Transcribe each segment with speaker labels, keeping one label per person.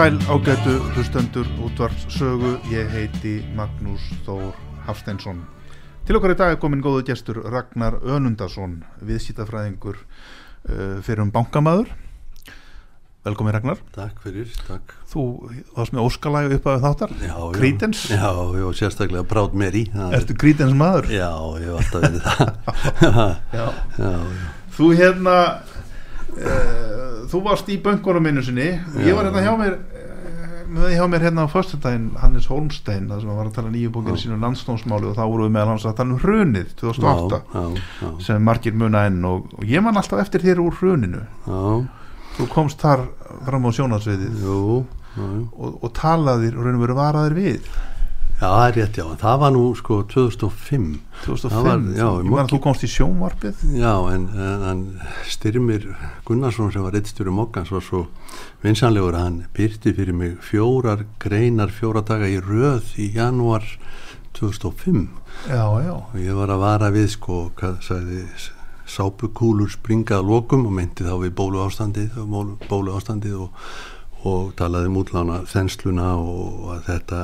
Speaker 1: Sæl ágætu hlustendur útvarps sögu, ég heiti Magnús Þór Hafsteinsson. Til okkar í dag er komin góðu gestur Ragnar Önundason, viðsýtafræðingur uh, fyrir um bankamaður. Velkomin Ragnar.
Speaker 2: Takk fyrir, takk
Speaker 1: Þú varst með óskalægu upp af þáttar,
Speaker 2: já.
Speaker 1: Creedence.
Speaker 2: Já, já, sérstaklega Proud Mary er-
Speaker 1: Ertu Creedence maður?
Speaker 2: Já, ég hef alltaf verið það
Speaker 1: Já.
Speaker 2: Já, já,
Speaker 1: Þú hérna, uh, þú varst í bönkunum minnu sinni, ég var hérna hjá mér, með hjá mér hérna á föstudaginn Hannes Holmstein, það sem var að tala nýju bókinu sínu landstónsmáli og þá voru við meðal hans að tala um hrunið 2008
Speaker 2: já, já,
Speaker 1: sem margir muna enn og, og ég man alltaf eftir þér úr hruninu.
Speaker 2: Já,
Speaker 1: þú komst þar fram á
Speaker 2: já.
Speaker 1: og, og talaðir og raun og veru varaðir við
Speaker 2: Já, það er rétt, já, það var nú sko 2005
Speaker 1: 2005,
Speaker 2: Það var- já,
Speaker 1: ég man að þú komst í sjónvarpið.
Speaker 2: Já, en, en, Styrmir Gunnarsson sem var reittstjóri Mokkans var svo vinsanlegur að hann byrti fyrir mig fjórar greinar fjóra daga í röð í janúar 2005
Speaker 1: já, já,
Speaker 2: og ég var að vara við sko, hvað sagði sápukúlur springað lokum og meinti þá við bólu ástandið og bólu ástandið og, og talaði um útlána þensluna og að þetta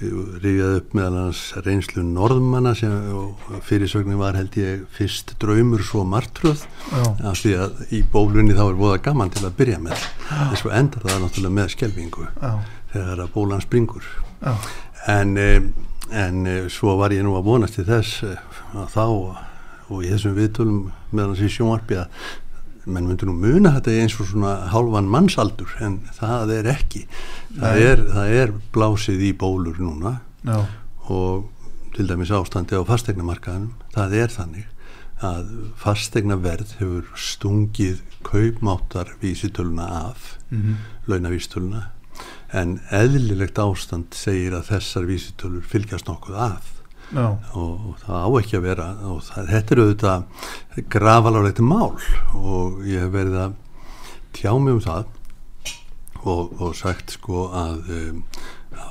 Speaker 2: rifjaði upp meðal hans reynslu norðmanna sem fyrirsögnin var held ég fyrst draumur svo martröð. Af því að í bólunni þá er voða gaman til að byrja með. Þess að endar það náttúrulega með skelvingu
Speaker 1: já,
Speaker 2: þegar að bólan springur.
Speaker 1: Já,
Speaker 2: en, eh, en eh, svo var ég nú að vonast til þess eh, að þá og í þessum viðtölum meðan þessi sjónvarpi að menn myndir nú muna þetta eins og svona hálfan mannsaldur en það er ekki. Það er, það er blásið í bólur núna
Speaker 1: Já,
Speaker 2: og til dæmis ástandi á fastegnamarkaðanum það er þannig að fastegnaverð hefur stungið kaupmáttar vísitöluna af
Speaker 1: Mhm.
Speaker 2: launavísitöluna en eðlilegt ástand segir að þessar vísitölur fylgjast nokkuð að
Speaker 1: já,
Speaker 2: og, það á ekki að vera og það, þetta er auðvitað grafalárlegt mál og ég hef verið að tjá mig um það og, og sagt sko að, um,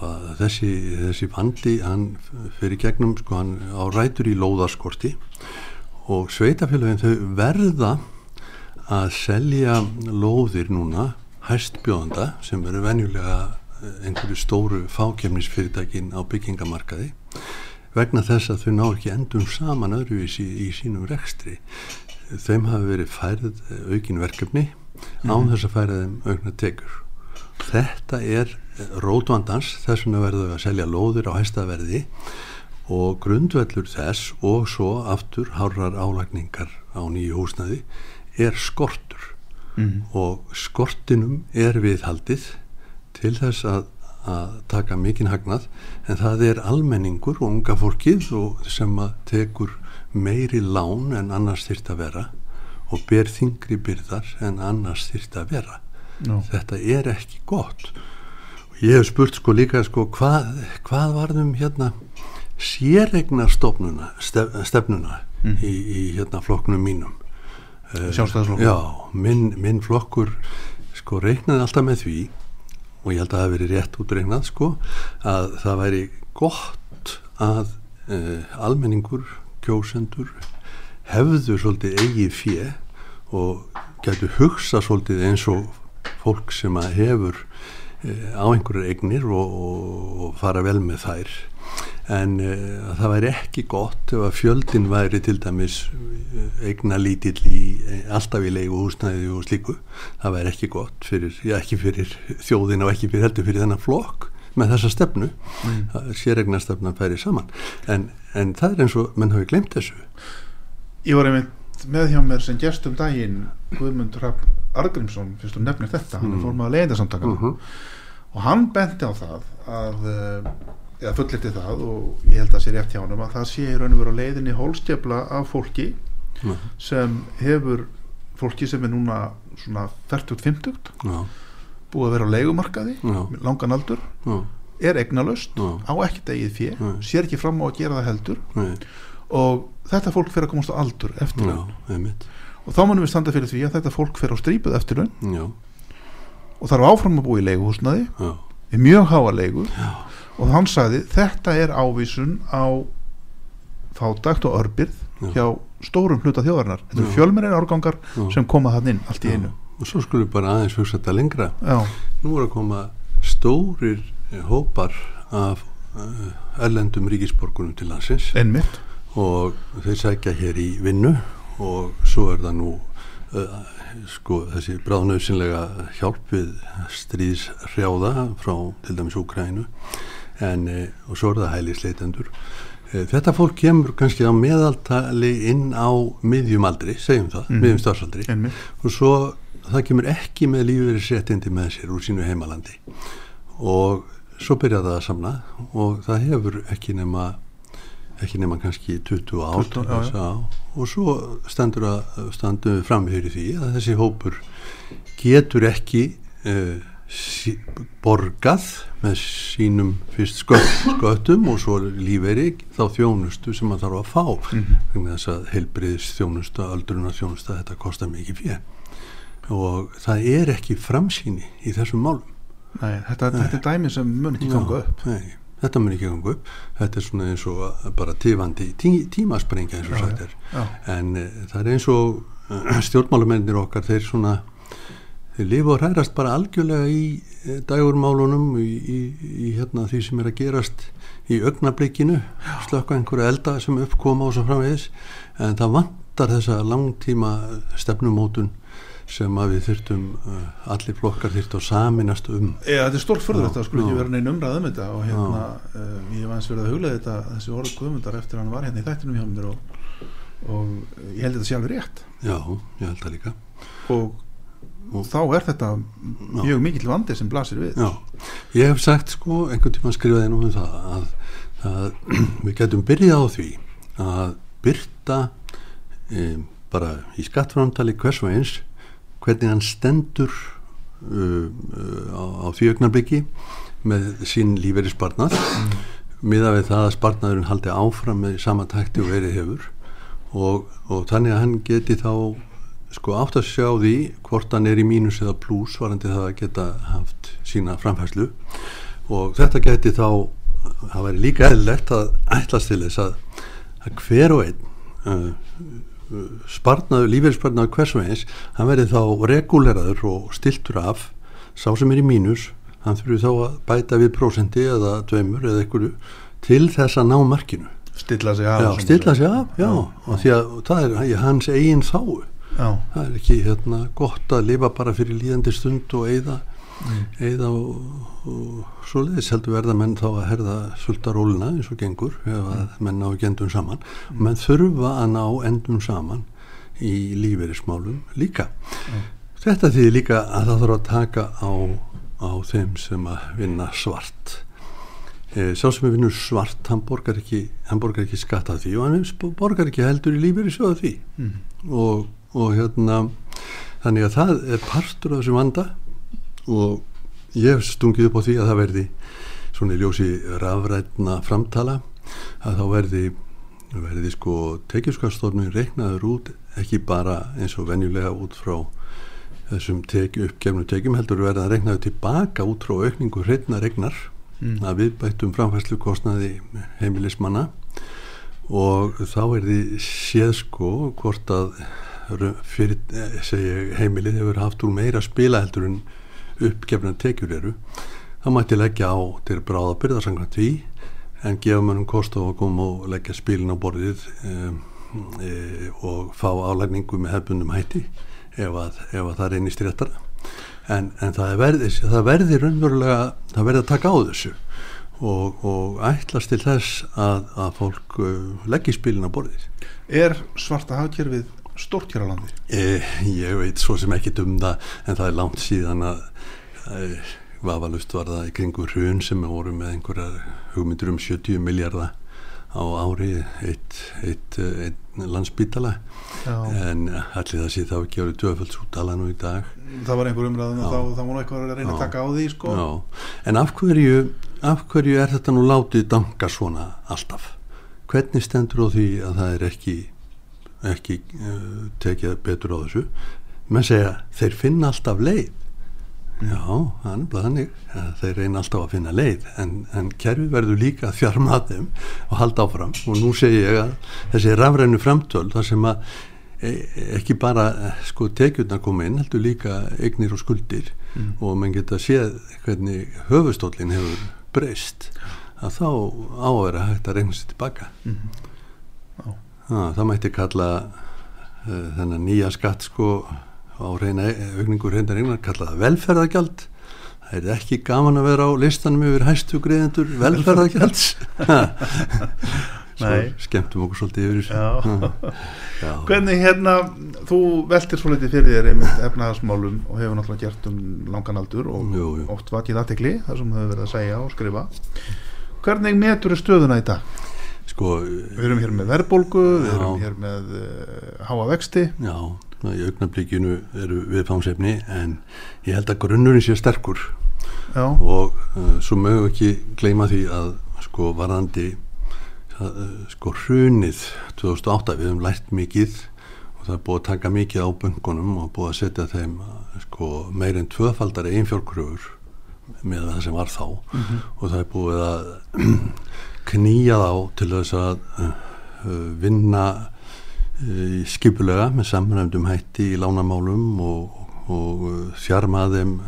Speaker 2: að þessi, þessi vandi hann fyrir gegnum sko hann á rætur í lóðaskorti og sveitafélagin þau verða að selja lóðir núna hæstbjóðanda sem eru venjulega eh, einhverju stóru fákemnisfyrirtækin á byggingamarkaði vegna þess að þau ná ekki endum saman öðruvísi í, í sínum rekstri. Þeim hafi verið færð eh, aukin verkefni án þess að færa þeim aukna tekur þetta er rótvandans þess vegna verður þau að selja lóðir á hæstaverði og grundvellur þess og svo aftur hárrar álagningar á nýju húsnaði er skortur.
Speaker 1: Mhm.
Speaker 2: og skortinum er viðhaldið til þess að, að taka mikinn hagnað en það er almenningur og unga fólkið og sem að tekur meiri lán en annars þyrft að vera og ber þingri byrðar en annars þyrft að vera.
Speaker 1: Já,
Speaker 2: þetta er ekki gott. Og ég hef spurt sko líka sko hvað, hvað varðum hérna stef, stefnuna í, í hérna flokknum mínum?
Speaker 1: Sjálfstæðisflokkur.
Speaker 2: já, minn, minn flokkur sko reiknaði alltaf með því og ég held að það hafi verið rétt útreiknað sko að það væri gott að uh, almenningur, kjósendur hefðu svolítið eigið fjö og gætu hugsa svolítið eins og fólk sem að hefur uh, á einhverju eignir og, og, og fara vel með þær en uh, það væri ekki gott ef að fjöldin væri til dæmis uh, eigna lítill í eh, alltaf í leigu húsnæði og slíku það væri ekki gott fyrir, já ekki fyrir þjóðina og ekki fyrir heldur fyrir þennan flokk með þessa stefnu. Mm. séregna stefnan færi saman. En, en það er eins og menn hafi glemt þessu.
Speaker 1: Ég var einmitt með hjá mér sem gestum daginn Guðmund Rapp Argrímsson fyrst þú nefnir þetta, hann er fór maður leiðindarsamtakana
Speaker 2: Mhm.
Speaker 1: og hann benti á það að eða fullirti það og ég held að sé rétt hjá hann að það sé í raun og veru á leiðinni hólstjafla af fólki
Speaker 2: Já.
Speaker 1: sem hefur fólki sem er núna svona 40-50
Speaker 2: já,
Speaker 1: búið að vera á leigumarkaði
Speaker 2: Já.
Speaker 1: með langan aldur, er eignalöst
Speaker 2: Já.
Speaker 1: á ekkert eigið fjö, sér ekki fram á að gera það heldur og þetta fólk fyrir að komast á aldur eftir
Speaker 2: einmitt.
Speaker 1: Og þá munum við standa fyrir því að þetta fólk fyrir á strípuð eftir
Speaker 2: já,
Speaker 1: og þarf áfram að búa í leiguhúsnaði við mjög háa leigu
Speaker 2: já,
Speaker 1: og hann sagði þetta er ávísun á fátakt og örbyrð
Speaker 2: Já.
Speaker 1: hjá stórum hluta þjóðarinnar. Þetta eru
Speaker 2: Já.
Speaker 1: fjölmennir árgangar
Speaker 2: Já.
Speaker 1: sem koma þann inn allt í einu.
Speaker 2: Og svo skulum við bara aðeins hugsa þetta lengra.
Speaker 1: Já,
Speaker 2: nú er að koma stórir eh, hópar af uh, erlendum ríkisborgunum til landsins.
Speaker 1: Einmitt.
Speaker 2: Og þeir sækja hér í vinnu og svo er það nú uh, sko þessi bráðnauðsynlega hjálp við stríðshrjáða frá til dæmis Úkrænu en uh, og svo er það hælisleitendur. Uh, þetta fólk kemur kannski á meðaltali inn á miðjum aldri, segjum það, miðjum starfsaldri.
Speaker 1: Einmitt,
Speaker 2: og svo það kemur ekki með lífeyrisréttindi með sér úr sínu heimalandi. Og svo byrja það að samna og það hefur ekki nema ekki nema kannski 20 ár
Speaker 1: 20,
Speaker 2: til
Speaker 1: já,
Speaker 2: að- og svo standum við fram fyrir því að þessi hópur getur ekki uh, sí, borgað með sínum fyrst skött, sköttum og svo lífeyri þá þjónustu sem maður þarf að fá. Vegna þess að heilbriðis þjónusta, öldrunar þjónusta þetta kostar mikið fyrir og það er ekki framsýni í þessum málum.
Speaker 1: Nei, þetta, þetta er dæmi sem mun ekki ganga upp.
Speaker 2: Nei, þetta mun ekki ganga upp. Þetta er svona eins og bara tifandi tí, tímasprengja eins og
Speaker 1: Já,
Speaker 2: sagt er.
Speaker 1: já.
Speaker 2: en uh, það er eins og uh, stjórnmálumennir okkar þeir svona þeir lifa og hrærast bara algjörlega í uh, dagurmálunum í, í, í hérna því sem er að gerast í augnablikinu slökka einhverja elda sem uppkoma og svo framvegis. En það vantar þessa langtíma stefnumótun sem að við þyrftum uh, allir flokkar þyrftu að saminast um.
Speaker 1: Já, þetta er stórt fyrir þetta, skul ekki vera neinn umræð um þetta og hérna, uh, ég hef aðeins verið að huglega þetta þessi orð Guðmundar eftir hann var hérna í þættinum hjá mér og, og ég held þetta alveg rétt.
Speaker 2: Já, ég held það líka.
Speaker 1: og, og þá er þetta mjög mikill vandi sem blasir við.
Speaker 2: Já, ég hef sagt sko einhvern tíma skrifaði nú um það að, að við getum byrjað á því að byrta e, bara í skattframtali hvers og eins hvernig hann stendur uh, uh, á, á því augnarbyggi með sín lífeyri sparnað miða við það að sparnaðurinn haldi áfram með sama takti og verið hefur. Og, og þannig að hann geti þá sko átt að sjá því hvort hann er í mínus eða pluss varandi það að geta haft sína framfæslu og þetta geti þá það væri líka eðlilegt að ætlast til þess að, að hver og einn uh, sparnaður, lífeyrisparnaður hvers og eins hann verði þá reguleraður og stiltur af sá sem er í mínus hann þurfi þá að bæta við prósenti eða dveimur eða einhverju til þess að ná markinu.
Speaker 1: Stilla sig af
Speaker 2: já, stilla sig af, já, og því að það er hans eigin þáu
Speaker 1: já,
Speaker 2: það er ekki hérna, gott að lifa bara fyrir líðandi stund og eigða eigða og, og svo leiðis heldur verða menn þá að herða sultaróluna eins og gengur ef að menn ná ekki endum saman. Og menn þurfa að ná endum saman í lífeyrismálum líka. Þetta þýðir líka að það þarf að taka á, á þeim sem að vinna svart. E, sá sem er vinnur svart hann borgar ekki, ekki skatt af því og hann borgar ekki heldur í lífeyrisjóða því. Og, og hérna þannig að það er partur af þessum vanda og ég hef stungið upp á því að það verði svona í ljósi rafrætna framtala að þá verði verði sko tekjuskastofnun reiknaður út ekki bara eins og venjulega út frá þessum teki, uppgefnu tekjum heldur verða að reiknaður tilbaka út frá aukningu hreitna regnar mm. að viðbættum framfæslu kostnaði heimilismanna og þá er því séð sko hvort að fyrir, eh, segi heimilið hefur haft úr meira spila heldur en uppgefna tekjur eru þá mætti leggja á til bráða byrðarsangvæmt því en gefa mönnum kost á að koma og leggja spilin á borðið um, e, og fá álægningu með hefbundum hætti ef að, ef að það reynist réttara. En, en það, er verði, það verði raunverulega það verði að taka á þessu og, og ætlast til þess að, að fólk leggja spilin á borðið.
Speaker 1: Er svarta hafkerfið stórt hér á landi
Speaker 2: e, ég veit svo sem ekki um það en það er langt síðan að e, vafalust var það í kringu hrun sem voru með einhverjar hugmyndur um 70 miljardar á ári eitt, eitt, eitt landsbítala
Speaker 1: Já.
Speaker 2: en allir það sé þá ekki árið döfölds útala nú í dag
Speaker 1: það var einhver umræðum og þá, þá nú eitthvað að reyna að
Speaker 2: Já.
Speaker 1: taka á því sko.
Speaker 2: Já, en af hverju, af hverju er þetta nú látið danga svona alltaf? Hvernig stendur á því að það er ekki, ekki uh, tekið betur á þessu? Menn segja, þeir finna alltaf leið. Já, þannig þeir reyna alltaf að finna leið en, en kerfi verður líka að þjarma að þeim og halda áfram og nú segi ég að þessi rafrænu framtöl þar sem að e, ekki bara sko tekjurnar koma inn heldur líka eignir og skuldir og mann geta séð hvernig höfustólinn hefur breyst að þá á að vera hægt að reyna sér tilbaka
Speaker 1: Já.
Speaker 2: Ah, það mætti kalla uh, þennan nýja skatt sko á reyna aukningur reyndar eignar kalla það velferðagjald það er ekki gaman að vera á listanum yfir hæstu greiðendur velferðagjalds svo skemmtum okkur svolítið yfir þessu.
Speaker 1: Hvernig hérna þú veltir svo litið fyrir þér einmitt efnaðasmálum og hefur náttúrulega gert um langan aldur og
Speaker 2: Jú, jú.
Speaker 1: oft vakið aðtekli þar sem þau verið að segja og skrifa. Hvernig metur stöðuna í dag?
Speaker 2: Sko
Speaker 1: Við erum hér með verðbólgu, við erum hér með uh, háa vexti.
Speaker 2: Já, í augnablikinu eru viðfámsefni en ég held að grunnurinn sé sterkur.
Speaker 1: Já,
Speaker 2: og uh, svo mögum við ekki gleyma því að sko varðandi uh, sko hrunið 2008 við höfum lært mikið og það er búið að taka mikið á böngunum og búið að setja þeim sko meir en tvöfaldari einfjörgröfur með það sem var þá. Og það er búið að knýja þá til þess að uh, uh, vinna uh, skipulega með samræmdum hætti í lánamálum og, og uh, þjarma þeim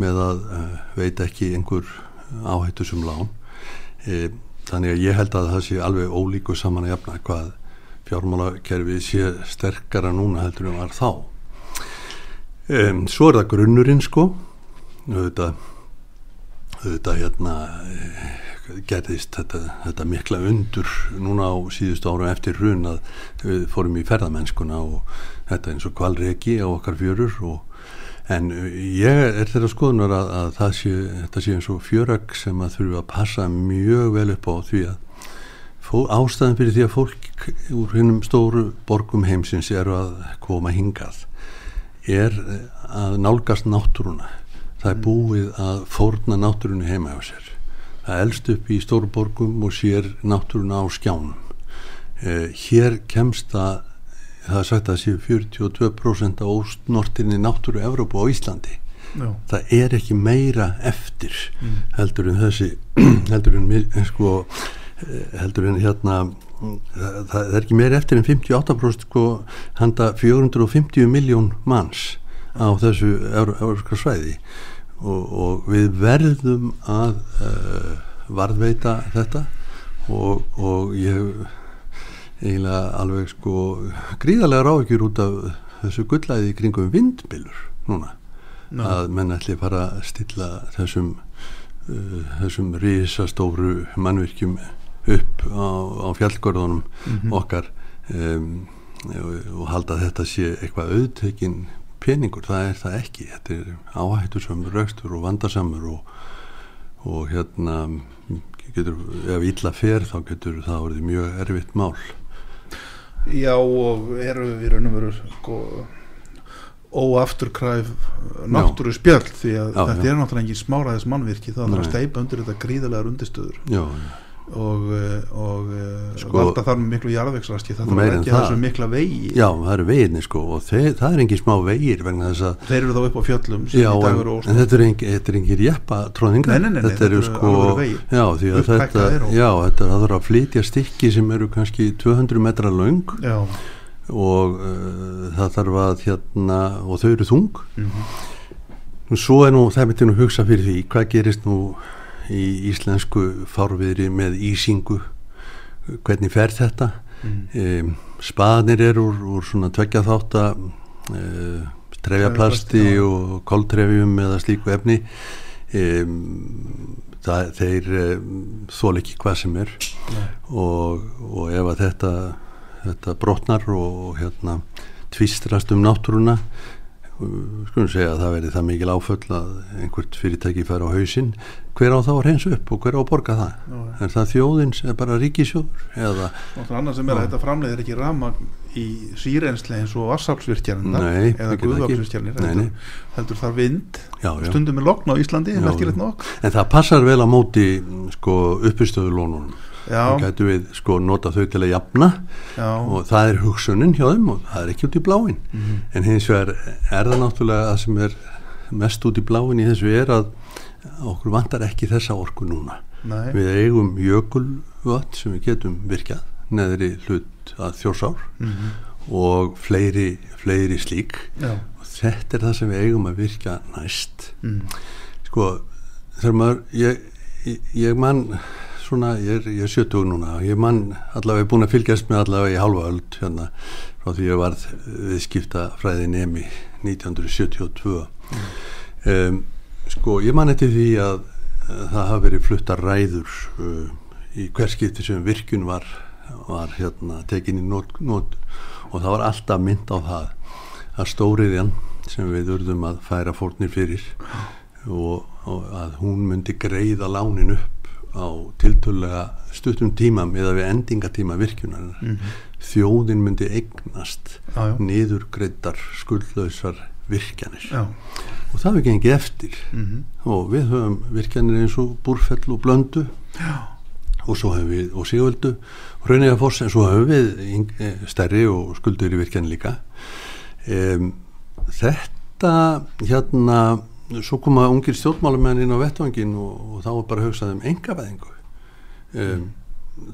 Speaker 2: með að uh, veit ekki einhver áhættu sem lán. E, þannig að ég held að það sé alveg ólíku saman að jafna hvað fjármálakerfið sé sterkara núna heldur en var þá. Um, svo er það grunnurinn sko. Auðvitað auðvitað hérna gerðist þetta, þetta mikla undur núna á síðustu ára eftir hrun að við fórum í ferðamennskuna og þetta eins og kvalreki á okkar fjörur og En ég er þeirra skoðunar að, að það sé, þetta sé eins og fjörögg sem að þurfa að passa mjög vel upp á því að ástæðan fyrir því að fólk úr hinnum stóru borgum heimsins eru að koma hingað er að nálgast náttúruna. Það er búið að fórna náttúrunni heima á sér. Það elst upp í stóru borgum og sér náttúruna á skjánum. Eh, hér kemst það það er sagt að séu 42% á óstnortinni náttúru Evrópu á Íslandi
Speaker 1: Já.
Speaker 2: það er ekki meira eftir heldur en þessi heldur en mi- sko eh, heldur en hérna mm, það, það er ekki meira eftir en 58% sko handa 450 miljón manns á þessu európska svæði og, og við verðum að uh, varðveita þetta. Og, og ég eiginlega alveg sko gríðarlega ráðekjur út af þessu gullæði kringum vindbylur núna.
Speaker 1: Já.
Speaker 2: að menn ætli bara að stilla þessum uh, þessum risastóru mannvirkjum upp á, á fjallgörðunum okkar. Um, og halda að þetta sé eitthvað auðtökin peningur, það er það ekki. Þetta er áhættur sem raukstur og vandarsamur og, og hérna getur, ef illa fer þá getur það orðið mjög erfitt mál.
Speaker 1: Já og eru í raun og veru sko óafturkræf náttúru spjöld því að
Speaker 2: Já,
Speaker 1: þetta
Speaker 2: já.
Speaker 1: er náttúrulega engin smáraðis mannvirki það þarf að steipa undir þetta gríðarlegar undirstöður.
Speaker 2: Já,
Speaker 1: og, eh, og sko,
Speaker 2: Sko-
Speaker 1: valda þar með miklu jarðvegsraski það þarf leggja
Speaker 2: það.
Speaker 1: þessu mikla vegi.
Speaker 2: Já, það eru veginni sko og þeir, það er engin smá vegir vegna þess að
Speaker 1: þeir eru þá upp á fjöllum
Speaker 2: Já, en, en þetta er engin, er engin jeppa tróðingar
Speaker 1: Nei, nei, nei, nei,
Speaker 2: þetta eru sko já, þetta, já, þetta þarf að flytja stykki sem eru kannski 200 metra
Speaker 1: Já,
Speaker 2: og uh, það þarf að hérna, og þau eru þung.
Speaker 1: Mhm,
Speaker 2: og svo er nú, það myndi nú hugsa fyrir því hvað gerist nú í íslensku fárviðri með ísingu. Hvernig fer þetta?
Speaker 1: Mm,
Speaker 2: um, spaðnir er úr, úr svona tveggja þátta uh, trefjaplasti
Speaker 1: Trefjaplasti,
Speaker 2: og koltrefjum eða slíku efni. Um, það, þeir um, þól ekki hvað sem er. Og, og ef að þetta þetta brotnar og hérna tvistrast um náttúruna skulum segja að það verði það mikil áföll að einhvert fyrirtæki fær á hausinn. Hver á þá að reynsa upp og hver á að borga það?
Speaker 1: Já, já.
Speaker 2: er það þjóðin sem er bara ríkisjóður eða?
Speaker 1: Náttúrulega annað sem er að þetta framleiðir ekki ramagn í sírensli eins og vassaflsvirkjarnir
Speaker 2: Nei,
Speaker 1: eða
Speaker 2: það
Speaker 1: heldur, heldur þar vind
Speaker 2: já, já.
Speaker 1: stundum er lokn á Íslandi,
Speaker 2: en það passar vel á móti mm, sko uppistöðulónunum. Þá gætu við sko nota þau til að jafna. Og það er hugsunin hjá þeim og það er ekki út í bláin
Speaker 1: Mhm.
Speaker 2: en hins vegar er það náttúrulega að sem er mest út í bláin í þessu er að okkur vantar ekki þessa orku núna.
Speaker 1: Nei,
Speaker 2: við eigum jökulvött sem við getum virkjað neðri hlut að þjórsár
Speaker 1: mhm,
Speaker 2: og fleiri, fleiri slík.
Speaker 1: Já,
Speaker 2: þetta er það sem við eigum að virkja næst.
Speaker 1: Mm,
Speaker 2: sko þegar maður ég, ég, ég man svona, ég er, er 70 núna ég man allavega búin að fylgjast með allavega í hálfa öld hérna frá því ég varð viðskipta fræði nemi 1972 um, sko ég man eftir því að það hafi verið fluttar ræður uh, í hverskipti sem virkun var var hérna tekin í nót, nót og það var alltaf mynd á það að stóriðjan sem við urðum að færa fórnir fyrir og, og að hún myndi greiða lánin upp á tiltölulega stuttum tíma með að við endingatíma virkjunar þjóðin myndi eignast niðurgreiddar skuldlausar virkjanir.
Speaker 1: Já,
Speaker 2: og það hefur gengið eftir.
Speaker 1: Mhm,
Speaker 2: og við höfum virkjanir eins og Búrfell og Blöndu
Speaker 1: já,
Speaker 2: og svo höfum við og Sigöldu og Raunægafoss en svo höfum við eh, stærri og skuldur í virkjan líka um, þetta hérna svo koma ungir stjórnmálamenn inn á vettvangin og, og þá er bara hugsað um engaveðingu um,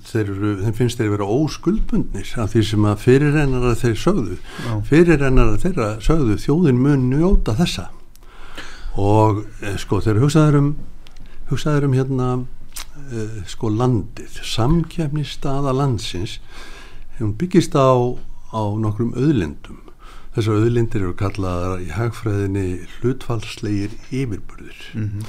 Speaker 2: þeim finnst þeir vera óskuldbundnir af því sem að fyrirrennara þeir sögðu.
Speaker 1: Já.
Speaker 2: fyrirrennara þeirra sögðu þjóðin mun njóta þessa. Og eh, sko þeir hugsaður um hugsaður um hérna uh, sko landið samkefnistaða landsins. Hún byggist á, á nokkrum auðlindum þessar auðlindir eru kallaðar í hagfræðinni hlutfallslegir yfirburðir.
Speaker 1: Mhm,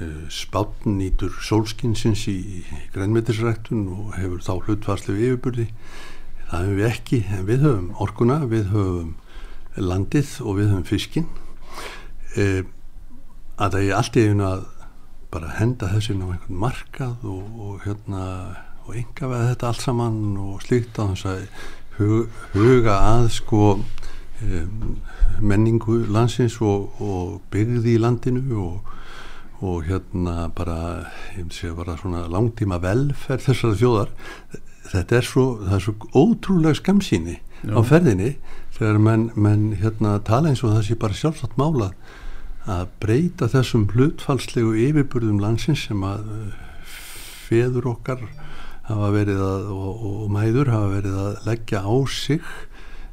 Speaker 2: uh, spátn nýtur sólskinsins í, grænmetisræktun og hefur þá hlutfarslu yfirburði. Það hefum við ekki en við höfum orkuna, við höfum landið og við höfum fiskin uh, að það er allt í einu að bara henda þessu inn á einhvern markað og, og hérna og enga veða þetta allt saman og slíkt á þess að hug, huga að sko menningu landsins og, og byggði í landinu og, og hérna bara, sé bara langtíma velferð þessara þjóðar. Þetta er svo, það er svo ótrúlega skamsýni á ferðinni þegar menn, menn hérna tala eins og það sé bara sjálfsagt mála að breyta þessum hlutfalslegu yfirburðum landsins sem að uh, feður okkar hafa verið að, og, og mæður hafa verið að leggja á sig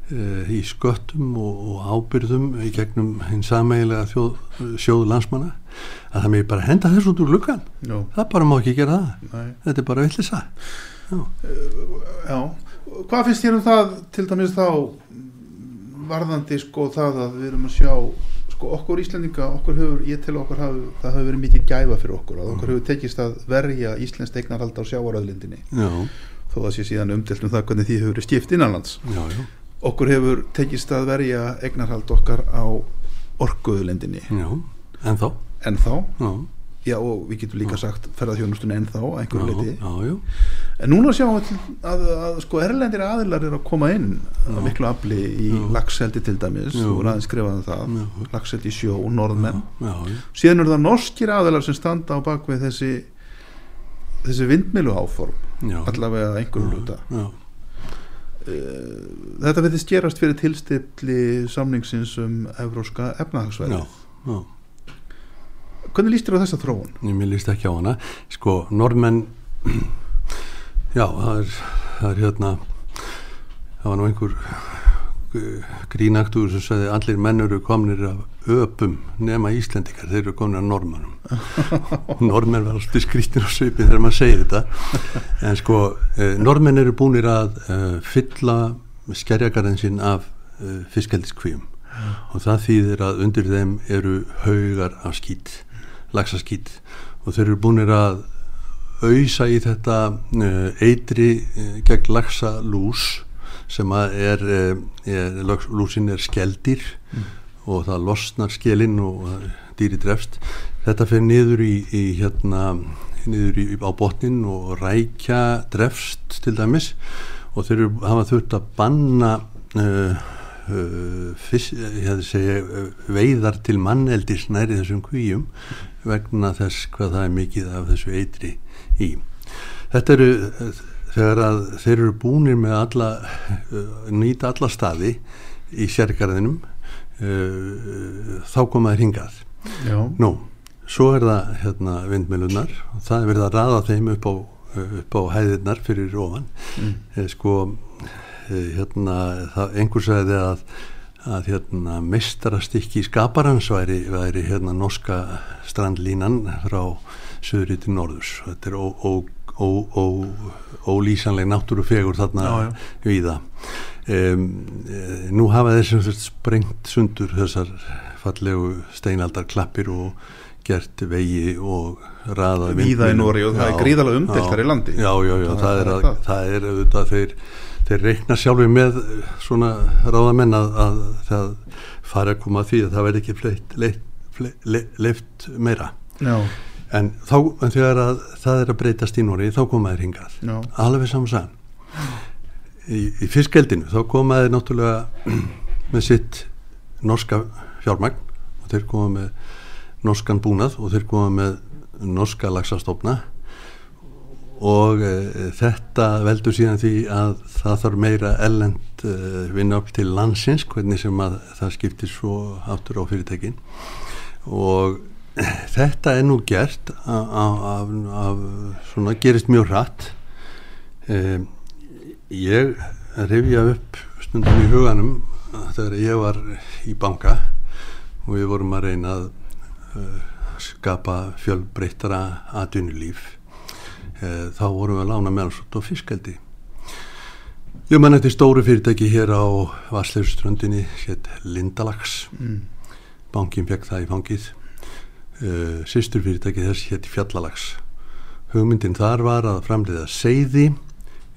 Speaker 2: í sköttum og, og ábyrðum í gegnum hinn sameigilega þjóð, sjóðu landsmanna að það með bara henda þess út úr lukkan
Speaker 1: Já.
Speaker 2: það bara má ekki gera það.
Speaker 1: Nei.
Speaker 2: þetta er bara villisa Já.
Speaker 1: Já, hvað finnst þér um það til dæmis þá varðandi sko það að við erum að sjá sko okkur Íslendinga, okkur hefur, ég til okkur hafi, það hefur verið mikið gæfa fyrir okkur að okkur hefur tekist að verja Íslensk eignarhald á sjávaröðlindinni
Speaker 2: Já,
Speaker 1: þó það sé síðan umdelt um það hvernig því hefur verið skipt innanlands.
Speaker 2: Já, já,
Speaker 1: okkur hefur tekist að verja eignarhald okkar á orkuðlindinni
Speaker 2: já, en þá
Speaker 1: en þá,
Speaker 2: Já,
Speaker 1: já og við getum líka sagt ferðarþjónustun en þá, að einhverju
Speaker 2: já,
Speaker 1: leiti
Speaker 2: já, já,
Speaker 1: En núna sjáum við að, að sko erlendir aðilar eru að koma inn að miklu afli í lagseldi til dæmis. Og ræðin skrifaði það.
Speaker 2: Já.
Speaker 1: lagseldi sjó og norðmenn.
Speaker 2: Já, já,
Speaker 1: síðan eru það norskir aðilar sem standa á bakvið þessi þessi vindmilu áform allavega einhverju hluta.
Speaker 2: Já,
Speaker 1: þetta verðist gerast fyrir tilstilli samningsins um evróska efnahagsvæði hvernig líst þér á þessa þróun?
Speaker 2: Mér líst ekki á hana. Sko, normenn já, það er, það er hérna það var nú einhver grínaktur sem sagði allir menn eru komnir af öpum nema Íslendingar, þeir eru komnir af normanum normenn var alltaf skrýttin á svipin þegar maður segir þetta. En sko, uh, normenn eru búnir að uh, fylla skerjagarðin sinn af uh, fiskeldiskvíum og það þýðir að undir þeim eru haugar af skít laxaskít. Og þeir eru búinir að auðsa í þetta eitri gegn laxalús sem að er, uh, er lúsin er skeldir og það losnar skelinn og dýri drefst. Þetta fer niður í, í hérna niður í, á botnin og rækja drefst til dæmis. Og þeir hafa þurft að banna uh, uh, fyrst, segja uh, veiðar til manneldis næri þessum kvíum vegna þess hvað það er mikið af þessu eitri í. Þetta eru uh, þegar að þeir eru búnir með alla uh, nýta alla staði í sérgarðinum uh, þá koma þeir hingað.
Speaker 1: Já,
Speaker 2: Nú, svo er það hérna vindmilunar og það er verið að raða þeim upp á, upp á hæðirnar fyrir ofan mm. sko eh, hérna, það, einhver sagði að, að hérna mestarastykki skaparans væri, væri hérna norska strandlínan frá söðri til norðurs þetta er ó, ó, ó, ó, ólýsanleg náttúrufegur þarna
Speaker 1: Já, já.
Speaker 2: víða um, e, nú hafa þessum sprengt sundur þessar fallegu steinaldar klappir og gert vegi og raðað
Speaker 1: víða í. Nóri og það er
Speaker 2: Já,
Speaker 1: gríðalega umdelt
Speaker 2: já.
Speaker 1: þar í landi
Speaker 2: já, já, já, það,
Speaker 1: Það
Speaker 2: er,
Speaker 1: er
Speaker 2: að,
Speaker 1: það.
Speaker 2: það er auðvitað þeir, þeir reikna sjálfur með eh, svona ráðamenn að, að það fari að koma að því að það verði ekki leitt, fleitt, leitt, leift meira
Speaker 1: Já,
Speaker 2: en, þá, en þegar að það er að breytast í Nóri þá koma þeir hingað.
Speaker 1: Já,
Speaker 2: alveg saman í, í fiskgeldinu þá koma þeir náttúrulega með sitt norska fjármagn og þeir koma með norskan búnað og þeir koma með norska laxastofna. Og e, þetta veldur síðan því að það þarf meira ellend e, vinna upp til landsins hvernig sem að það skiptir svo áttur á fyrirtækin. Og þetta er nú gert af, af, af svona gerist mjög hratt. Um, ég rifja upp stundum í huganum þegar ég var í banka og við vorum að reyna að uh, skapa fjölbreyttara atvinnulíf uh, þá vorum við að lána meðansvot og fiskeldi. Ég man eftir stóru fyrirtæki hér á Varsleifströndinni hétt Lindalax.
Speaker 1: Mm.
Speaker 2: bankin fekk það í fangið uh, sýsturfyrirtæki þess hétt fjallalags hugmyndin þar var að framleiða seiði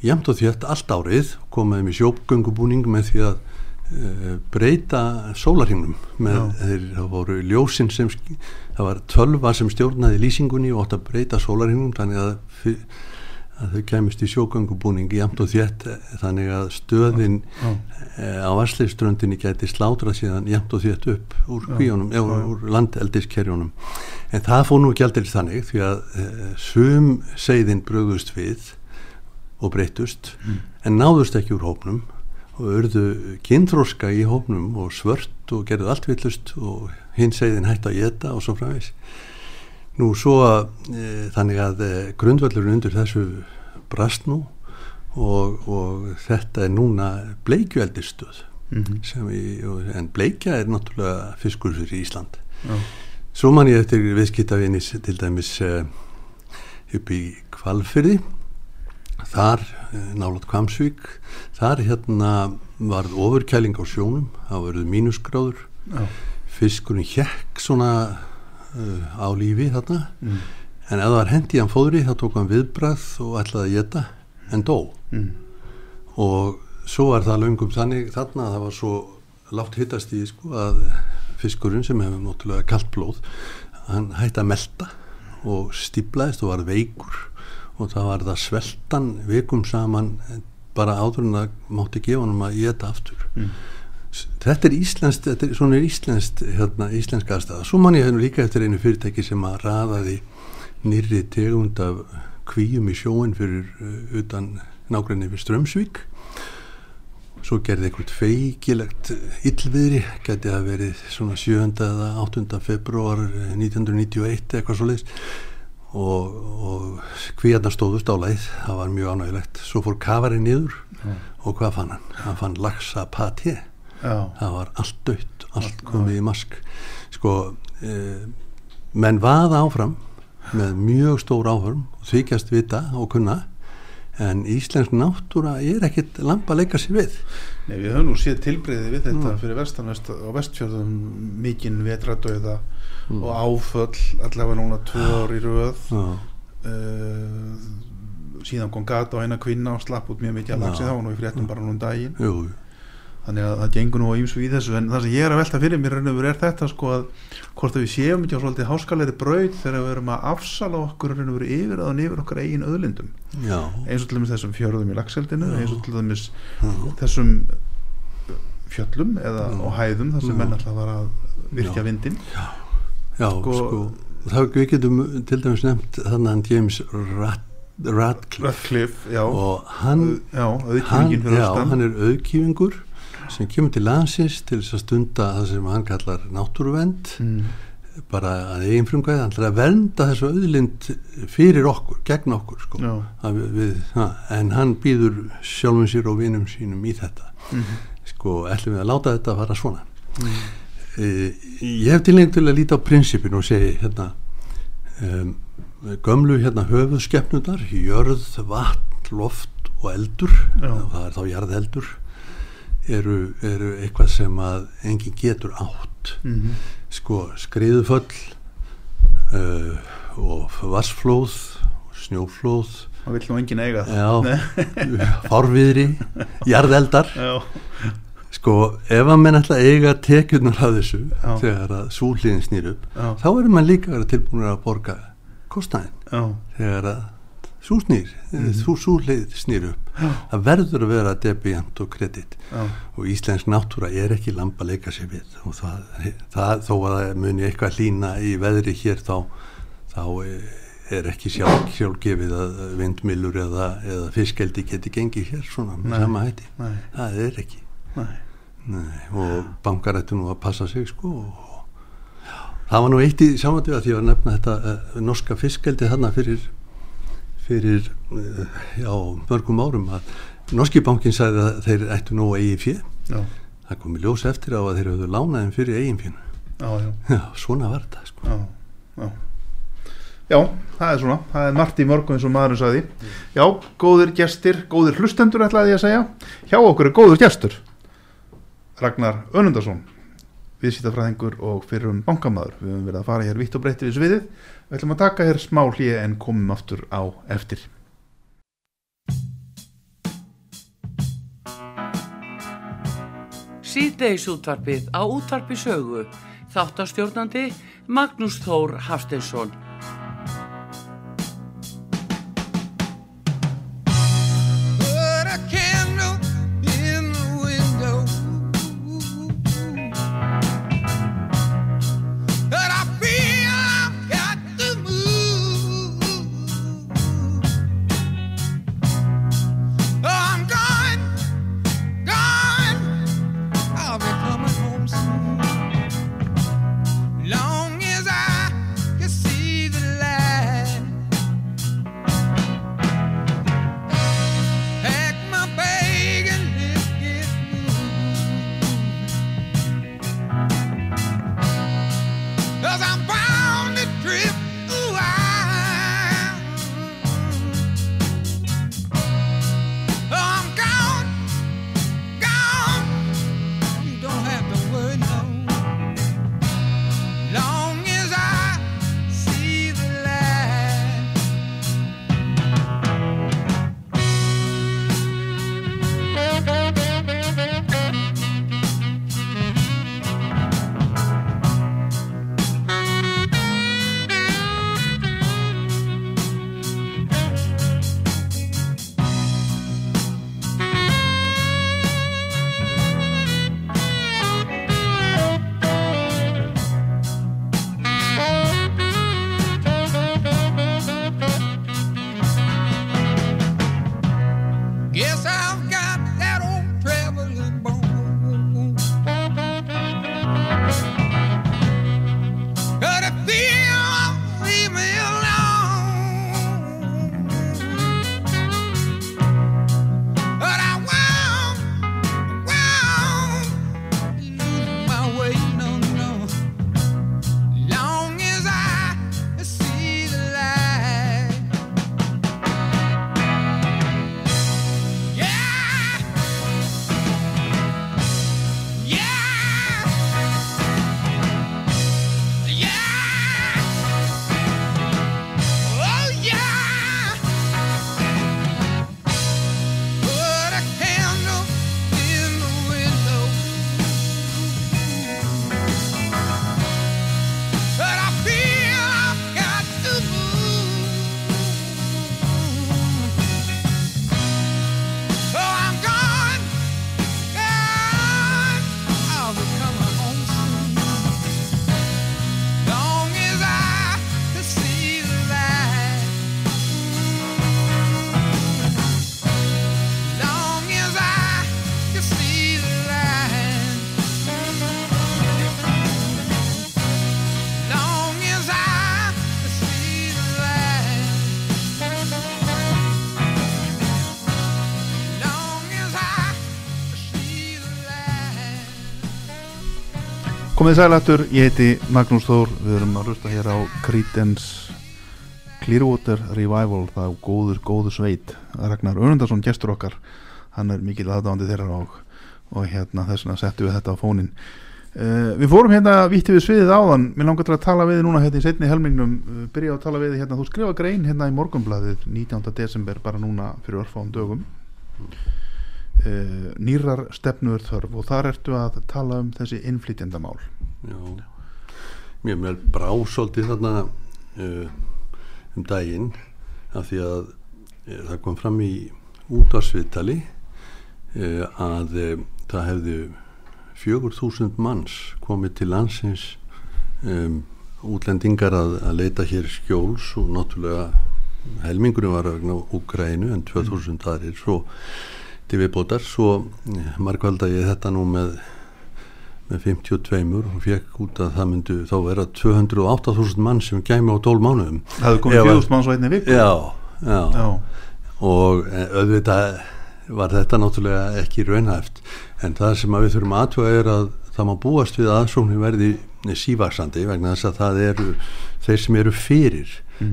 Speaker 2: jæmt og þjött allt árið komaðum í sjópgöngubúning með því að uh, breyta sólarhingnum með þeir það voru ljósin sem það var tölva sem stjórnaði lýsingunni og átt að breyta sólarhingnum þannig að, að þau kemist í sjógöngubúning jæmt og þjött þannig að stöðin
Speaker 1: Já.
Speaker 2: eh, á Varsleiströndinni gæti slátra síðan jæmt og þétt upp úr kvíunum, eða
Speaker 1: já, já.
Speaker 2: úr landeldiskerjunum en það fór nú ekki aldrei þannig því að e, sum seiðin bröðust við og breytust en náðust ekki úr hópnum og urðu kynþróska í hópnum og svört og gerðu allt villust og hinn seiðin hætti að geta og svo framvegs nú svo e, þannig að e, grundvöllurinn undir þessu brast nú og, og þetta er núna bleikjueldistöð
Speaker 1: Mhm.
Speaker 2: sem í, en bleikja er náttúrulega fiskur fyrir Ísland
Speaker 1: Já.
Speaker 2: svo man ég eftir viðskiptavinni til dæmis uh, upp í Kvalfyrði þar uh, nálat Kvamsvík þar hérna varð ofurkæling á sjónum það varð mínusgráður
Speaker 1: Já.
Speaker 2: fiskurinn hjekk svona á lífi þarna
Speaker 1: Mm.
Speaker 2: en ef það var hendi hann fóðri þá tók hann viðbrað og ætlaði að geta en dó
Speaker 1: Mm.
Speaker 2: og svo var það löngum þannig þarna að það var svo látt hittast í sko að fiskurinn sem hefur náttúrulega kalt blóð hann hætti að melta og stíplaðist og var veikur og það var það sveltan vikum saman bara áður en það mátti gefa hann að geta aftur
Speaker 1: Mm.
Speaker 2: Þetta er íslenskt, þetta er, svona er íslenskt hérna, íslenska aðstæða, svo man ég hefur líka eftir einu fyrirtæki sem að raðaði nýrri tegund af kvíum í sjóin fyrir uh, utan nágrinni við Strömsvík svo gerði einhvern feikilegt illviðri, geti að verið svona 7. eða 8. februar 1991 eitthvað svo leiðis og, og kvíarnar stóðust á leið, það var mjög ánægilegt svo fór kafarið niður og hvað fann hann? Hann fann laxa pati
Speaker 1: Já.
Speaker 2: það var allt dött, allt komið í mask. Sko e, menn vaða áfram með mjög stór áhörm og þykjast vita og kunna en íslensk náttúra er ekkit lampa að leika sér við.
Speaker 1: Nei, við höfum nú séð tilbreyði við þetta fyrir vestanvest á vestfjörðum mikinn vetradauða
Speaker 2: Mm.
Speaker 1: og áföll allavega núna tvö ár í röð.
Speaker 2: Já,
Speaker 1: uh, síðan kom gata á eina kvinna og slapp út mjög mikið að lagsi
Speaker 2: Já.
Speaker 1: það var nú í fréttum bara nú um daginn.
Speaker 2: Jú,
Speaker 1: þannig að það gengur nú á ýmsu í þessu. En það sem ég er að velta fyrir mér raun og veru er þetta sko að hvort að við séum ekki á svolítið háskalegri braut þegar við erum að afsala okkur raun og veru yfir að yfir okkar eigin öðlindum
Speaker 2: já,
Speaker 1: eins og til dæmis þessum fjörðum í lagseldinu eins og til dæmis þessum fjöllum eða
Speaker 2: Já.
Speaker 1: og hæðum þar sem menn alltaf var að virkja vindin
Speaker 2: já.
Speaker 1: Sko-
Speaker 2: sko, þá við getum til dæmis nefnt þannig hann James Rat, Radcliffe.
Speaker 1: Radcliffe,
Speaker 2: og hann
Speaker 1: já,
Speaker 2: hann, já, hann er auðkífingur sem kemur til landsins til þess að stunda það sem hann kallar náttúruvend
Speaker 1: mm.
Speaker 2: bara að eigin frumkvæði hann ætlar að vernda þessu auðlind fyrir okkur, gegn okkur sko. Að við, við, ha, en hann býður sjálfum sér og vinum sínum í þetta
Speaker 1: Mhm.
Speaker 2: sko, ætlum við að láta þetta fara svona e, ég hef tilhengt til að líta á prinsipin og segi hérna um, gömlu hérna höfuðskeppnundar jörð, vatn, loft og eldur
Speaker 1: Já.
Speaker 2: það er þá jarðeldur eru, eru eitthvað sem að enginn getur átt.
Speaker 1: Mhm.
Speaker 2: sko skriðuföll uh, og vassflóð og snjóflóð.
Speaker 1: Það vill nú engin eiga
Speaker 2: fárviðri jarðeldar.
Speaker 1: Já,
Speaker 2: sko ef að menn ætla að eiga tekjurnar af þessu
Speaker 1: Já.
Speaker 2: þegar að súliðin snýr upp
Speaker 1: Já.
Speaker 2: þá erum maður líka að vera tilbúinur að borga kostnæðin þegar að sú snýr mm -hmm. súlið snýr upp.
Speaker 1: Já.
Speaker 2: það verður að vera debijant og kredit.
Speaker 1: Já,
Speaker 2: og íslensk náttúra er ekki lampa að leika sér við. Og það, það þó að það muni eitthvað hlína í veðri hér þá, þá er ekki sjálf, sjálfgefið að vindmilur eða, eða fiskeldi geti gengið hér svona með sama hætti.
Speaker 1: Nei,
Speaker 2: það er ekki.
Speaker 1: Nei.
Speaker 2: Nei, og bankar ættu nú að passa sig sko og, já, það var nú eitt í samvættu að því að nefna þetta uh, norska fiskeldi þarna fyrir fyrir já, mörgum árum að norski bankin sagði að þeir ættu nú eigi fjö
Speaker 1: já,
Speaker 2: það komi ljós eftir á að þeir höfðu lánaðin fyrir eigin
Speaker 1: já,
Speaker 2: svona var þetta sko.
Speaker 1: Já, já. Já, það er svona, það er margt í mörgum eins og maðurinn sagði. Já, góðir gestir, góðir hlustendur ætlaði ég að segja. Hjá okkur er góður gestur Ragnar Önundarsson viðsýtafræðingur og fyrrum bankamaður. Við höfum verið að fara hér vitt og breytti við sviðið. Við ætlum að taka hér smá hlýja en komum aftur á eftir.
Speaker 3: Síðdeis útvarpið á útvarpi sögu. Þáttastjórnandi Magnús Þór Hafsteinsson.
Speaker 1: Komið sælættur, ég heiti Magnús Þór, við erum að hlusta hér á Creedence Clearwater Revival, það er góður, góður sveit. Ragnar Önundarsson, gestur okkar, hann er mikil aðdáðandi þeirra og, og hérna þess vegna settum við þetta á fónin. Uh, við fórum hérna vítti við sviðið áðan, mér langar til að tala við núna hérna í setni helmingnum, uh, byrja að tala við hérna, þú skrifa grein hérna í morgunbladið 19. desember, bara núna fyrir örfáum dögum. Uh, nýrar stefnuður þörf og þar ertu að tala um þessi innflytjendamál.
Speaker 2: Já, mér mér brá svolítið þarna uh, um daginn af því að uh, það kom fram í útvarsviðtali uh, að uh, það hefðu fjögur þúsund manns komið til landsins um, útlendingar að, að leita hér skjóls og náttúrulega helmingurinn var vegna Úgrænu en 2000 aðrir svo til viðbótar. Svo eh, margvalda ég þetta nú með með 52 og fekk út að það myndu þá vera 208.000 mann sem gæmi á 12 mánuðum.
Speaker 1: Það hefði komið
Speaker 2: Ef að-
Speaker 1: fjögust manns á einni viku.
Speaker 2: Já, já,
Speaker 1: Já.
Speaker 2: og eh, auðvitað var þetta náttúrulega ekki raunhæft. En það sem við þurfum aðtjóða er að það má búast við að aðsóknin verði sívaksandi vegna þess að það eru þeir sem eru fyrir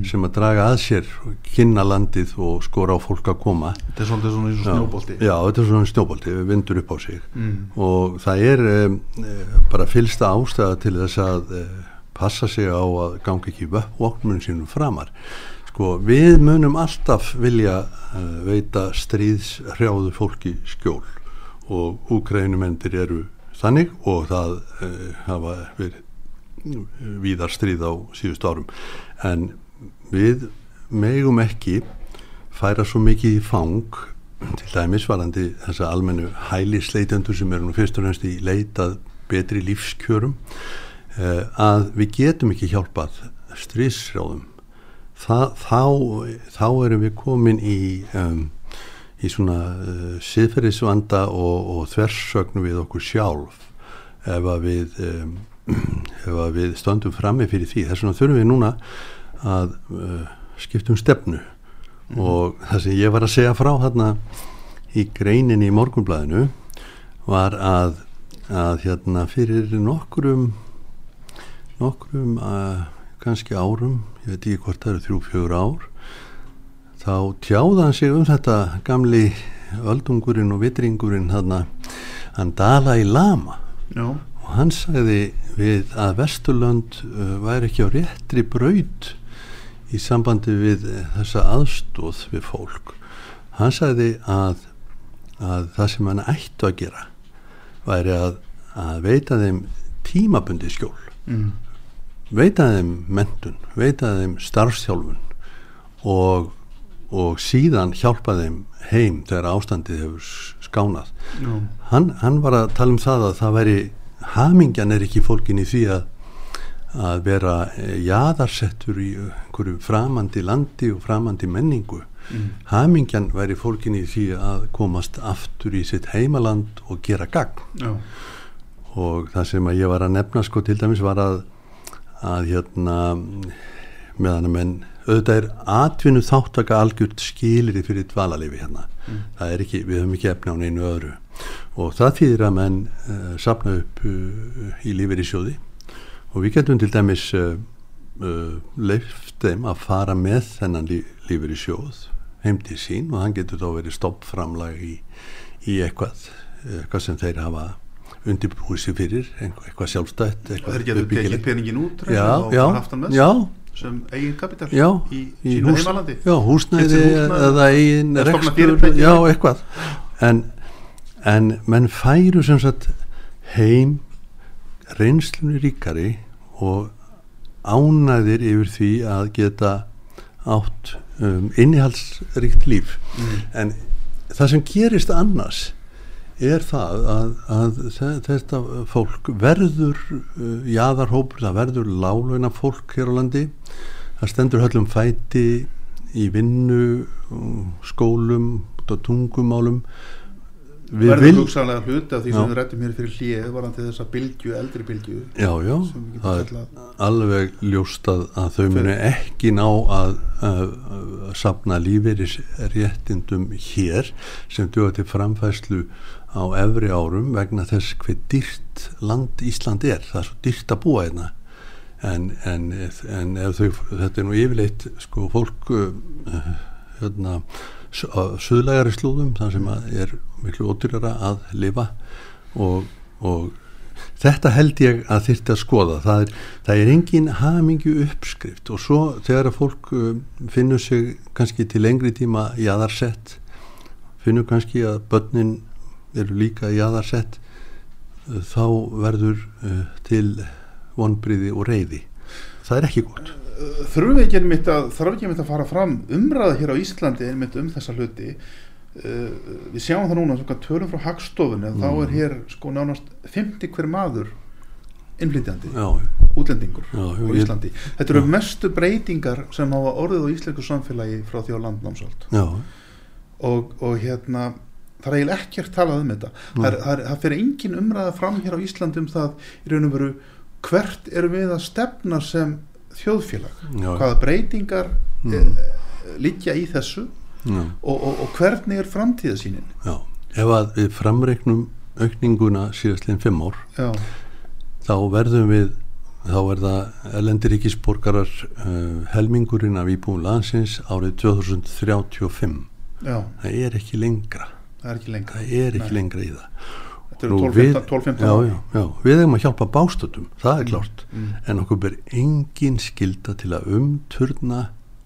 Speaker 2: sem að draga að sér kynna landið og skora á fólk að koma.
Speaker 1: Þetta er svolítið svona eins og snjóbolti.
Speaker 2: Já, þetta er svona snjóbolti, við vindur upp á sig.
Speaker 1: Mm.
Speaker 2: og það er um, bara fylsta ástæða til þess að uh, passa sig á að ganga ekki vopnum sínum framar. Sko, við munum alltaf vilja uh, veita stríðshrjáðu fólki skjól. Og úkrænumendir eru þannig og það uh, hafa verið víðar stríð á síðust árum. En við megum ekki færa svo mikið í fang til dæmis varandi þessa almennu hælisleitendur sem eru nú fyrst og fremst í leitað betri lífskjörum eh, að við getum ekki hjálpað stríðsrjáðum Þa, þá, þá erum við komin í um, í svona uh, siðferðisvanda og, og þversögnu við okkur sjálf ef að við um, ef að við stöndum frammi fyrir því. Þess vegna þurfum við núna að uh, skiptum stefnu. Og það sem ég var að segja frá hérna í greininni í morgunblæðinu var að, að hérna fyrir nokkrum nokkrum uh, kannski árum ég veit ekki hvort það eru þrjú, fjögur ár þá tjáði hann sig um þetta gamli öldungurinn og vitringurinn hann, hann Dalai Lama.
Speaker 1: Já,
Speaker 2: og hann sagði við að Vesturlönd uh, væri ekki á réttri braut í sambandi við þessa aðstóð við fólk hann sagði að, að það sem hann ættu að gera væri að, að veita þeim tímabundi skjól
Speaker 1: mm.
Speaker 2: veita þeim mentun, veita þeim starfstjálfun og, og síðan hjálpa þeim heim þegar ástandið hefur skánað
Speaker 1: Já.
Speaker 2: hann, hann var að tala um það að það væri hamingjan er ekki fólkin í því að að vera eh, jaðarsettur í einhverju framandi landi og framandi menningu.
Speaker 1: Mm.
Speaker 2: hamingjan væri fólkin í því að komast aftur í sitt heimaland og gera gagn.
Speaker 1: Já.
Speaker 2: og það sem að ég var að nefna sko til dæmis var að að hérna meðan að menn auðvitað er atvinnu þáttaka algjört skiliri fyrir dvalalifi hérna. Það er ekki, við höfum ekki efna á neinu öðru. Og það þýðir að menn uh, sapna upp uh, í í sjóði og við getum til dæmis uh, uh, leift þeim að fara með þennan lí, lífið í sjóð heim til sín og hann getur þá verið stoppframlag í, í eitthvað eitthvað sem þeir hafa undirbúið sér fyrir, eitthvað sjálfstætt
Speaker 1: Og þeir
Speaker 2: eitthvað
Speaker 1: getur tekið peningin út
Speaker 2: já, já, já,
Speaker 1: sem eigin kapital
Speaker 2: já,
Speaker 1: í,
Speaker 2: í
Speaker 1: sínu
Speaker 2: hús-
Speaker 1: heimalandi.
Speaker 2: já, húsnæði eða eigin rekstur já, eitthvað. En, en menn færu sem sagt heim reynslunni ríkari og ánæðir yfir því að geta átt um, innihaldsríkt líf. En það sem gerist annars er það að, að þe- þetta fólk verður uh, jaðarhópur, það verður lálauna fólk hér á landi. Það stendur höllum fæti í vinnu, um, skólum og tungumálum við
Speaker 1: verður
Speaker 2: vil
Speaker 1: hugsanlega hluti af því
Speaker 2: Já.
Speaker 1: sem við rættum hér fyrir hlið varandi þessa bylgju, eldri bylgju
Speaker 2: já, já, það er alveg ljóst að, þau munu ekki ná að, að, að sapna lífeyris réttindum hér sem duða til framfæslu á efri árum vegna þess hver dýrt land Ísland er. Það er svo dýrt að búa hérna. En, en, en ef þau þetta er nú yfirleitt sko fólk uh, hérna s- á suðlægari slúðum þar sem er miklu ódýrara að lifa og, og þetta held ég að þyrfti að skoða. Það er, það er engin hamingju uppskrift og svo þegar að fólk uh, finnur sig kannski til lengri tíma jaðarsett finnur kannski að börnin eru líka jaðarsett uh, þá verður uh, til vonbriði og reyði það er ekki gott.
Speaker 1: Þurfum við ekki einmitt að þarf ekki einmitt að fara fram umræða hér á Íslandi einmitt um þessa hluti við sjáum það núna svona tölum frá hagstofunni að þá
Speaker 2: Mm.
Speaker 1: er hér sko nánast 50 hver maður innflytjandi,
Speaker 2: já,
Speaker 1: útlendingur
Speaker 2: Já,
Speaker 1: á
Speaker 2: ég-
Speaker 1: Íslandi. Þetta eru mestu breytingar sem hafa orðið á íslensku samfélagi frá því á landnámsöld
Speaker 2: já,
Speaker 1: og, og hérna það er eiginlega ekkert talað um þetta það, er, það, er, það fyrir engin umræða fram hér á Íslandi um það í raun og veru hvert eru við að stefna sem þjóðfélag
Speaker 2: já,
Speaker 1: hvaða breytingar
Speaker 2: Mm.
Speaker 1: mm. liggja í þessu
Speaker 2: já.
Speaker 1: Og, og, og hvernig er framtíðasínin
Speaker 2: Já, ef að við framreiknum aukninguna síðastlegin fimm ár
Speaker 1: já,
Speaker 2: þá verðum við þá er það erlendir ríkisborgarar uh, helmingurinn af íbúum landsins árið 2035
Speaker 1: já,
Speaker 2: það er ekki lengra.
Speaker 1: Það er ekki lengra.
Speaker 2: Er ekki lengra í það.
Speaker 1: Þetta eru
Speaker 2: Nú,
Speaker 1: 12-15 12-15
Speaker 2: já,
Speaker 1: ár.
Speaker 2: já, já, við hefum að hjálpa bástöldum það er klárt,
Speaker 1: mm.
Speaker 2: en okkur ber engin skilda til að umturna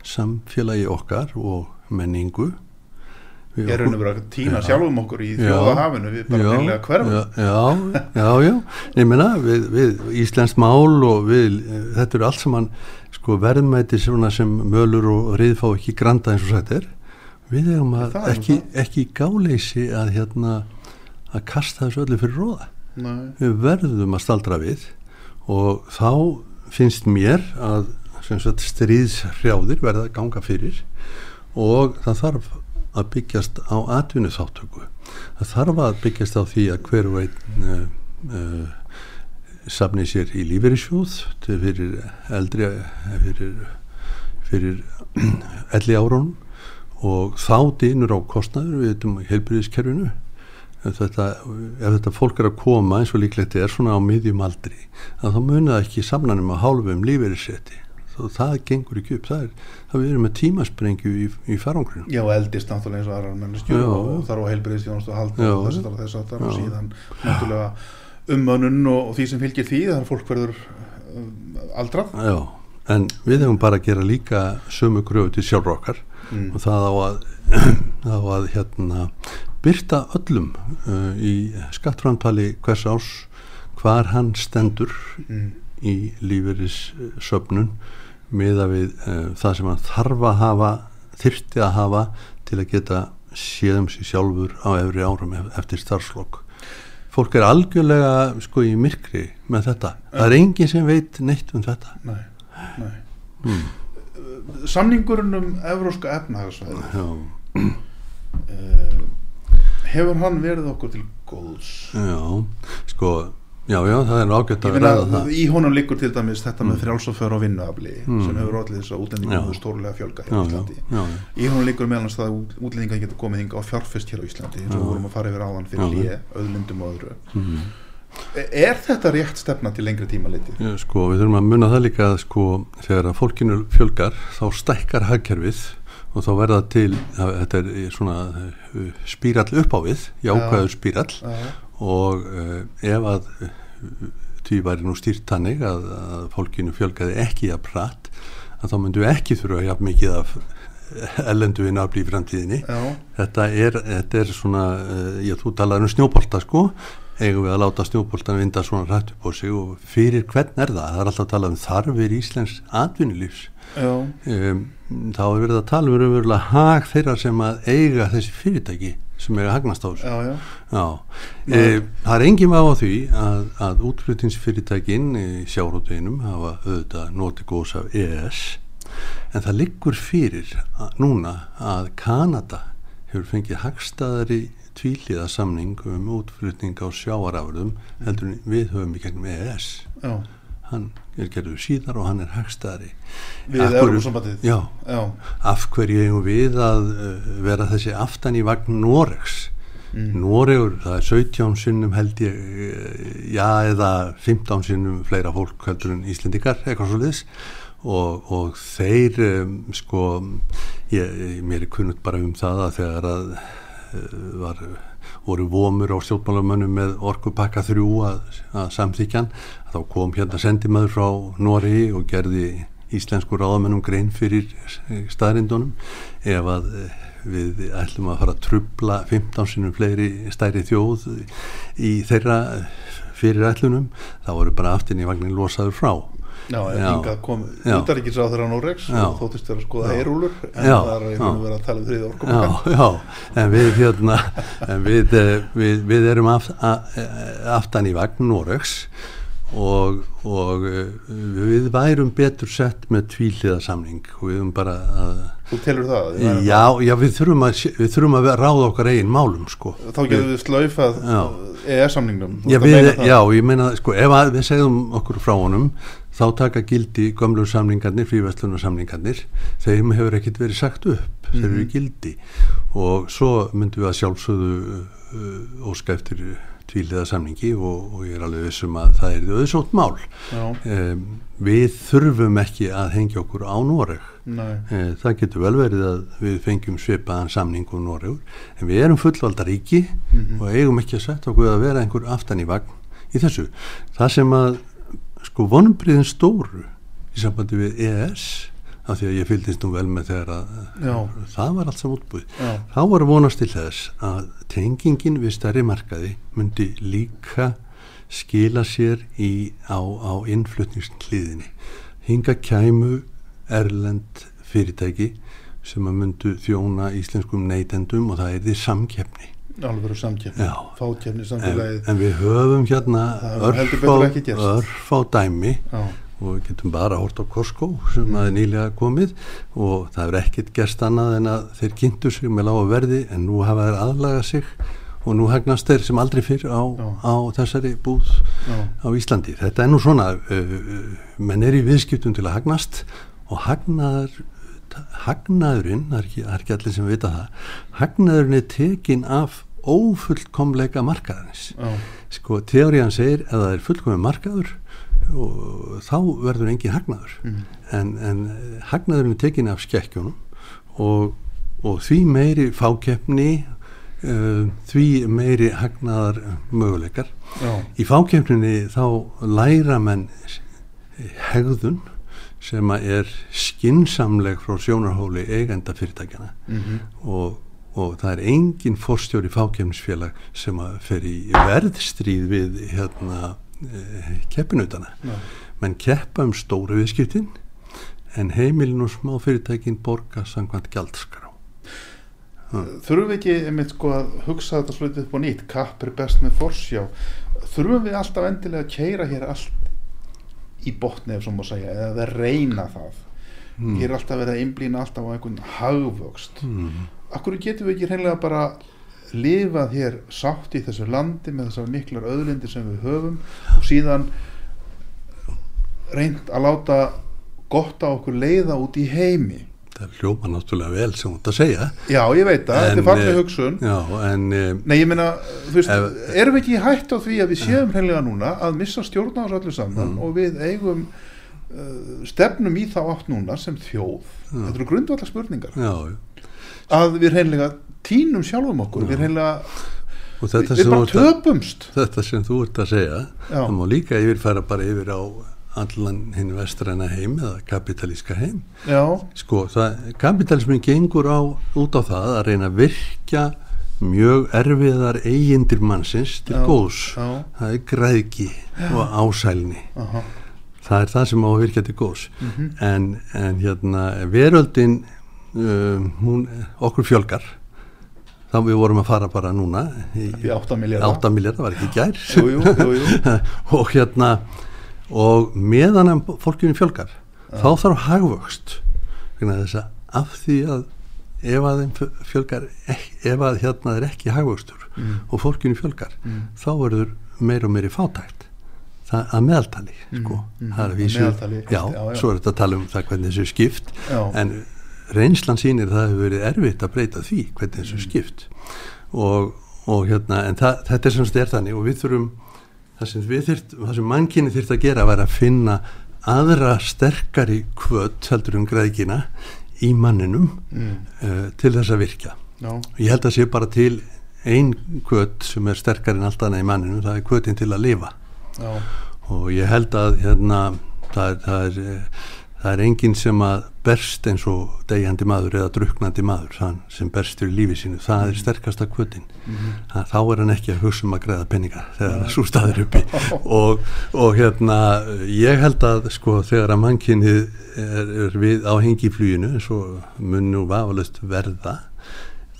Speaker 2: samfélagi okkar og menningu. Við
Speaker 1: er og verið að týna
Speaker 2: Já.
Speaker 1: sjálfum okkur í þjóðahafinu við bara
Speaker 2: Já,
Speaker 1: reynilega hverfum
Speaker 2: já, já, já, já, ég meina við, við Íslands mál og við, þetta eru allt saman sko verðmæti svona sem mölur og rið fá ekki granda eins og sagt er. Við hefum að
Speaker 1: er
Speaker 2: ekki, ekki gáleysi að hérna að kasta þessu öllu fyrir róða
Speaker 1: Nei.
Speaker 2: við verðum að staldra við og þá finnst mér að stríðshrjáðir verða að ganga fyrir og það þarf að byggjast á atvinnuþáttöku það þarf að byggjast á því að hver og einn uh, uh, safni sér í lífeyrissjóð til fyrir eldri fyrir, fyrir elli árunum og þá dýnur á kostnaður við veitum heilbyrðiskerfinu ef þetta, ef þetta fólk er að koma eins og líklegt er svona á miðjum aldri að þá munið ekki samnanum að hálfu um þá það gengur ekki upp það er, það við erum með tímasprengju í, í farangrinu
Speaker 1: Já, eldist náttúrulega eins og aðrar menneskju
Speaker 2: Já.
Speaker 1: og þarf á heilbreyðstjónast halda
Speaker 2: Já.
Speaker 1: og þess að þess að þarf og síðan náttúrulega ummönnun og, og því sem fylgir því þannig að fólk verður um, aldrað
Speaker 2: Já, en við hefum bara að gera líka sömu gröfu til sjálfur okkar
Speaker 1: mm.
Speaker 2: og það á að, það á að hérna, byrta öllum uh, í skattframtali hvers ás hvar hann stendur
Speaker 1: Mm.
Speaker 2: í lífeyrissöfnun miða við uh, það sem hann þarf að hafa þyrfti að hafa til að geta séðum sér sjálfur á efri árum ef- eftir starfslokk fólk er algjörlega sko í myrkri með þetta. Það er enginn sem veit neitt um þetta.
Speaker 1: Nei, nei.
Speaker 2: Mm.
Speaker 1: Samningurinn um evróska efnahagsvæði uh, hefur hann verið okkur til góðs?
Speaker 2: Já, sko já, já, það er ágætt að ræða það
Speaker 1: í honum liggur til dæmis þetta með frjálsaför og vinnuafli
Speaker 2: Mm.
Speaker 1: sem hefur allir þess að hefur stórlega fjölga hér
Speaker 2: já,
Speaker 1: á Íslandi
Speaker 2: já, já.
Speaker 1: Í honum liggur meðal annars það að út- útlendingar getur komið hinga á fjárfest hér á Íslandi eins og vorum að fara yfir áðan fyrir
Speaker 2: Já.
Speaker 1: hlýje, auðlundum og öðru
Speaker 2: Mm.
Speaker 1: E- Er þetta rétt stefna til lengri tíma litið?
Speaker 2: Já, sko, við þurfum að munna það líka að sko, þegar að fólkinu fjölgar þá stækkar hagkerfið og þá verða til, þetta er svona uh, spírall upp á við jákvæður spírall
Speaker 1: Já,
Speaker 2: og uh, ef að uh, því væri nú stýrt tannig að, að fólkinu fjölgaði ekki að pratt að þá myndu ekki þurfa jafn mikið af ellendu inn afl í framtíðinni.
Speaker 1: Já,
Speaker 2: þetta er, þetta er svona uh, ég þú talaði um snjóbolta sko. Eigum við að láta snjóboltan vinda svona rætt upp á sig og fyrir hvern er það? Það er alltaf að tala um þarfir Íslands atvinnulífs.
Speaker 1: Já,
Speaker 2: um, þá er verið að tala um hag þeirra sem að eiga þessi fyrirtæki sem eiga hagnast á þessu
Speaker 1: já, já,
Speaker 2: Já, það er engin vá á því að, að útfluttinsfyrirtækin í sjárótuginum hafa auðvitað notið góðs af EES en það liggur fyrir að, núna að Kanada hefur fengið hagstaðari tvíliða samning um útflutning á sjáarafurðum heldur við höfum í gegnum EES
Speaker 1: já
Speaker 2: hann er gerður síðar og hann er hagstaðari
Speaker 1: Við
Speaker 2: hverju-
Speaker 1: Evrópusambandið?
Speaker 2: Já,
Speaker 1: Já,
Speaker 2: af hverju eigum við að uh, vera þessi aftan í vagn Noregs?
Speaker 1: Mm.
Speaker 2: Noregur, það er 17 sinnum held ég, eh, já eða 15 sinnum fleira fólk heldur en Íslendingar, eitthvað svo liðs og, og þeir um, sko, ég, mér er kunnut bara um það að þegar að uh, var, voru vomur á stjórnmálamönnum með orkupakka þrjú að, að samþykjan, þá kom hérna sendimaður frá Noregi og gerði íslensku ráðamennum grein fyrir staðrindunum ef að eh, við ætlum að fara að trubla 15 sinum fleiri stærri þjóð í þeirra fyrir ætlunum, þá voru bara aftin í vagnin losaður frá
Speaker 1: Já, en hingað kom þeirra Noregs
Speaker 2: Já.
Speaker 1: og þóttist vera að skoða
Speaker 2: Já.
Speaker 1: heyrúlur en það er
Speaker 2: Já.
Speaker 1: vera að tala um þriði
Speaker 2: Já,
Speaker 1: orkumakkan
Speaker 2: já, en við hérna en við, eh, við, við erum aft, a, aftan í vagn Noregs og, og eh, við værum betur sett með tvíliða samning og við erum bara að
Speaker 1: Þú telur það?
Speaker 2: Já, já, við þurfum að, við þurfum að ráða okkar eigin málum, sko.
Speaker 1: Þá getum við slaufað
Speaker 2: Já.
Speaker 1: EES-samningnum
Speaker 2: Já, ég meina, sko, ef við segðum okkur frá honum, þá taka gildi gömlu samningarnir, fríverslunarsamningarnir, þeim hefur ekkit verið sagt upp, þeir eru í gildi. Og svo myndum við að sjálfsögðu uh, óska eftir tvíliða samningi og, og ég er alveg vissum að það er auðsótt mál. Um, við þurfum ekki að hengja okkur á Noreg. Eh, Það getur vel verið að við fengjum svipaðan samning um Noregur. En við erum fullvalda ríki og eigum ekki að setja okkur að vera einhver aftan í vagn í þessu. Það sem að sko vonumbriðin stóru í sambandi við EES af því að ég fylgdist nú vel með þegar að
Speaker 1: Já.
Speaker 2: það var allt sem útbúið.
Speaker 1: Já.
Speaker 2: Þá var vonast til þess að tengingin við stærri markaði myndi líka skila sér í, á, á innflutningsliðinni. Hinga kæmu erlend fyrirtæki sem að myndu þjóna íslenskum neytendum og það er því samkeppni.
Speaker 1: Alveg fákeppni
Speaker 2: En,
Speaker 1: samfélagið.
Speaker 2: en við höfum hérna
Speaker 1: betur ekki gerst.
Speaker 2: örfá dæmi
Speaker 1: Já,
Speaker 2: og við getum bara hort á Costco sem að er nýlega komið og það er ekkert gerst annað en að þeir kynntu sig með lága verði en nú hafa þeir aðlaga sig og nú hagnast þeir sem aldrei fyrr á, á þessari búð
Speaker 1: já,
Speaker 2: á Íslandi. Þetta er nú svona, uh, menn er í viðskiptum til að hagnast og hagnaður, hagnaðurinn, það er, ekki, er ekki allir sem vita það, hagnaðurinn er tekin af ófullkomleika markaðarins.
Speaker 1: já,
Speaker 2: Sko, teóriðan segir að það er fullkomlega markaður og þá verður engin hagnaður. En, en hagnaðurinn er tekin af skekkjónum og, og því meiri fákeppni, uh, því meiri hagnaðar möguleikar.
Speaker 1: já,
Speaker 2: Í fákeppninni þá læra menn hegðun sem er skinsamleg frá sjónarhóli eigenda fyrirtækjana
Speaker 1: mhm,
Speaker 2: og, og það er engin forstjóri fákeppnisfélag sem að fer í verðstríð við hérna eh, keppinutana.
Speaker 1: já,
Speaker 2: Menn keppa um stóru viðskiptin en heimilin og smá fyrirtækin borga samkvæmt gjaldskrá.
Speaker 1: Þurfum við ekki einmitt sko að hugsa þetta slutið upp á nýtt, kapp er best með forsjá. Þurfum við alltaf endilega að keira hér allt í botni ef svo má segja, eða að reyna það
Speaker 2: Mm.
Speaker 1: hér er alltaf verið að einblýna alltaf á einhvern hagvöxt
Speaker 2: Mm.
Speaker 1: Akkur getum við ekki hreinlega bara lifað hér sátt í þessu landi með þessar miklar öðlindir sem við höfum og síðan reynd að láta gott á okkur leiða út í heimi
Speaker 2: Það hljóma náttúrulega vel sem þú ert að segja.
Speaker 1: Já, ég veit það, þetta er fallið
Speaker 2: eh,
Speaker 1: hugsun
Speaker 2: Já, en eh,
Speaker 1: Nei, ég meina, þú veist,
Speaker 2: Ef-
Speaker 1: erum við ekki hægt á því að við séum hreinlega núna að missa stjórn á þessu öllu saman
Speaker 2: Mm.
Speaker 1: og við eigum uh, stefnum í þá átt núna sem þjóð þetta eru grundvallar spurningar
Speaker 2: já, já.
Speaker 1: að við hreinlega tínum sjálfum okkur við hreinlega, við, bara
Speaker 2: ert að,
Speaker 1: töpumst
Speaker 2: þetta sem þú ert að segja,
Speaker 1: Já.
Speaker 2: það má líka yfirfæra bara yfir á allan hinn vestræna heim eða kapitalíska heim.
Speaker 1: Já,
Speaker 2: Sko, það, kapitalismin gengur á, út á það að reyna að virkja mjög erfiðar eigindir mannsins til
Speaker 1: Já,
Speaker 2: góðs.
Speaker 1: já.
Speaker 2: Það er græðki og ásælni.
Speaker 1: aha,
Speaker 2: Það er það sem á að virkja til góðs.
Speaker 1: Mhm.
Speaker 2: en, en hérna, veröldin, um, hún, okkur fjölgar. Þá við vorum að fara bara núna í,
Speaker 1: í 8 miljardar
Speaker 2: 8 miljardar var ekki gær
Speaker 1: Jú, jú, jú, jú.
Speaker 2: og hérna og meðan fólkinu fjölgar þá þarf hagvöxt af því að ef að þeim fjö- fjölgar ef að hérna er ekki hagvöxtur
Speaker 1: Mm.
Speaker 2: og fólkinu fjölgar þá verður meir og meiri fátækt það að meðaltali sko.
Speaker 1: mm,
Speaker 2: það er að vísu
Speaker 1: meðaltali,
Speaker 2: já,
Speaker 1: já, já.
Speaker 2: svo er þetta að tala um það hvernig þessu skipt
Speaker 1: Já.
Speaker 2: en reynslan sýnir að það hefur verið erfitt að breyta því hvernig
Speaker 1: Mm.
Speaker 2: þessu er skipt og, og hérna en það, þetta er sem þetta er þannig og við þurfum það sem, sem mannkinni þyrft að gera var að finna aðra sterkari kvöt heldur um græðkina í manninum
Speaker 1: Mm.
Speaker 2: uh, til þess að virkja.
Speaker 1: Já,
Speaker 2: ég held að sé bara til ein kvöt sem er sterkari en allt annað í manninu það er kvötin til að lifa.
Speaker 1: Já,
Speaker 2: og ég held að hérna það er, það er, eh, það er enginn sem að berst eins og degjandi maður eða druknandi maður þann sem berst fyrir lífi sínu, það er sterkasta kvötin það, þá er hann ekki að hugsa um að greiða penninga þegar svo staður uppi. Og, og hérna ég held að sko þegar að mannkynnið er, er við á hengifluginu eins og mun nú vafalust verða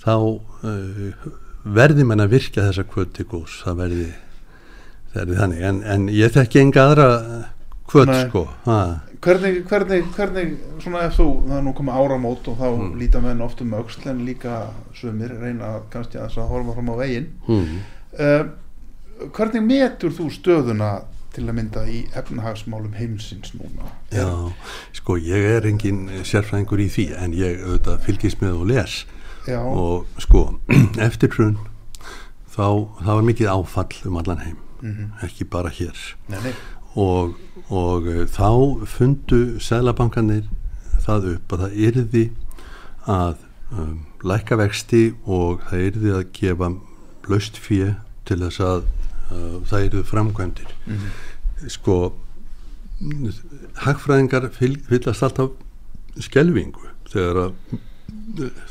Speaker 2: þá uh, verði menn að virka þessa kvöti góðs, það verði það er þannig, en, en ég þekki enga aðra kvöt
Speaker 1: Nei.
Speaker 2: sko. Ha,
Speaker 1: hvernig, hvernig, hvernig svona ef þú, það er nú komið áramót og þá
Speaker 2: Mm.
Speaker 1: líta menn oft um öxl en líka sumir reyna kannski að þess að horfa fram á veginn.
Speaker 2: Hmm.
Speaker 1: uh, hvernig metur þú stöðuna til að mynda í efnahagsmálum heimsins núna?
Speaker 2: Já, sko ég er engin sérfræðingur í því en ég auðvitað fylgist með og les.
Speaker 1: Já,
Speaker 2: og sko eftir hrun þá það var mikið áfall um allan heim. Ekki bara hér.
Speaker 1: Nei, nei.
Speaker 2: og, og uh, þá fundu sælabankanir það upp að það yrði að um, lækka vexti og það yrði að gefa laust fjö til þess að uh, það yrði framkvæmdir. Sko hagfræðingar fyl, fyllast alltaf skelvingu þegar að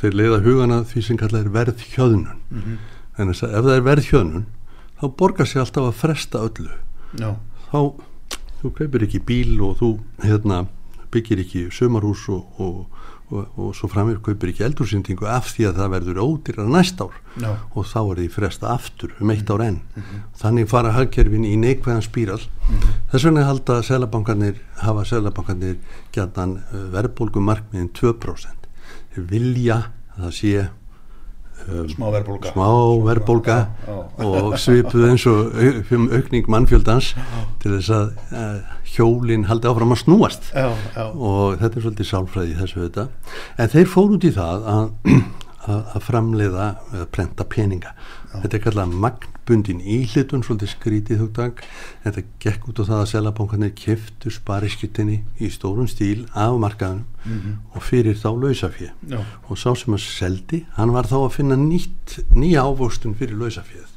Speaker 2: þeir leiða hugana því sem kallað er verðhjöðnun. En þess að ef það er verðhjöðnun þá borgar sér alltaf að fresta öllu.
Speaker 1: Já,
Speaker 2: þá þú kaupir ekki bíl og þú hérna, byggir ekki sömarhús og, og, og, og svo framir kaupir ekki eldúrsýndingu af því að það verður ódýrar næst ár.
Speaker 1: Já.
Speaker 2: og þá er því fresta aftur um eitt ár enn. Þannig fara hagkerfin í neikvæðan spíral. Þess vegna halda selabankarnir hafa selabankarnir gætan verðbólgu markmiðin 2% Þeir vilja að það sé um,
Speaker 1: smá verðbólga.
Speaker 2: smá verðbólga
Speaker 1: Já, já.
Speaker 2: og svipuð eins og um aukning mannfjöldans til þess að uh, hjólinn haldi áfram að snúast.
Speaker 1: Já, já,
Speaker 2: og þetta er svolítið sálfræði þessu þetta en þeir fóru út í það að, að, að framleiða eða prenta peninga þetta er kallað magnbundin íhlutun svolítið skrítið hugdag þetta gekk út á það að selabankarnir keftu spariskittinni í stórum stíl af markaðunum og fyrir þá lausafið og sá sem að seldi hann var þá að finna nýtt, nýja ávöxtun fyrir lausafið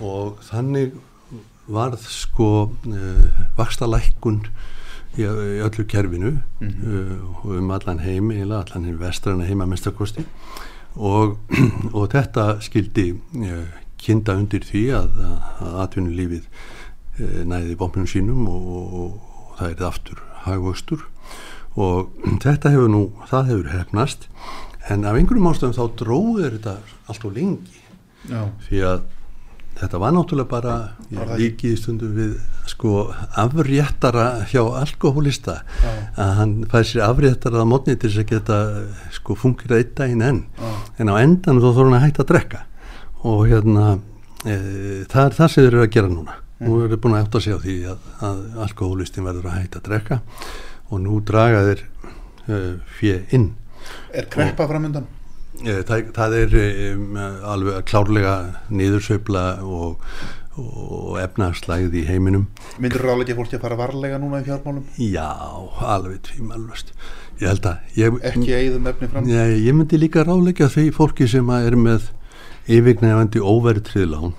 Speaker 2: og þannig varð sko uh, vaksta lækkun í, öllu kerfinu uh, og um allan heim eiginlega, allan heim vestrana heima mestakosti og, og þetta skildi uh, kinda undir því að, að atvinnulífið uh, næði bómpunum sínum og, og, og það er aftur hagvöxtur. Og þetta hefur nú, það hefur hefnast en af einhverjum ástöðum þá dróður þetta allt og lengi.
Speaker 1: Já,
Speaker 2: því að þetta var náttúrulega bara ég líki í stundum við sko afréttara hjá alkoholista
Speaker 1: Já.
Speaker 2: að hann fær sér afréttara að mótni til þess að geta sko fungir einn daginn enn.
Speaker 1: Já.
Speaker 2: en á endan þá þarf hann að hætta að drekka. Og hérna e, það er það sem þeir eru að gera núna. Nú eru búin að eftir að segja því að, að alkoholistin verður að hætta að drekka. Og nú draga þeir e, fjö inn.
Speaker 1: Er kreppa framöndan?
Speaker 2: Eh, Það, það er um, alveg klárlega niðursveifla og, og efnarslægð í heiminum.
Speaker 1: Myndir ráleikja fólki að fara varlega núna í fjármálum?
Speaker 2: Já, alveg tvímalvöst. Ég held að ég,
Speaker 1: Ekki eigðum efni fram?
Speaker 2: Nei, ég myndi líka ráleika því fólki sem er með yfirgnefandi óverðtriðlán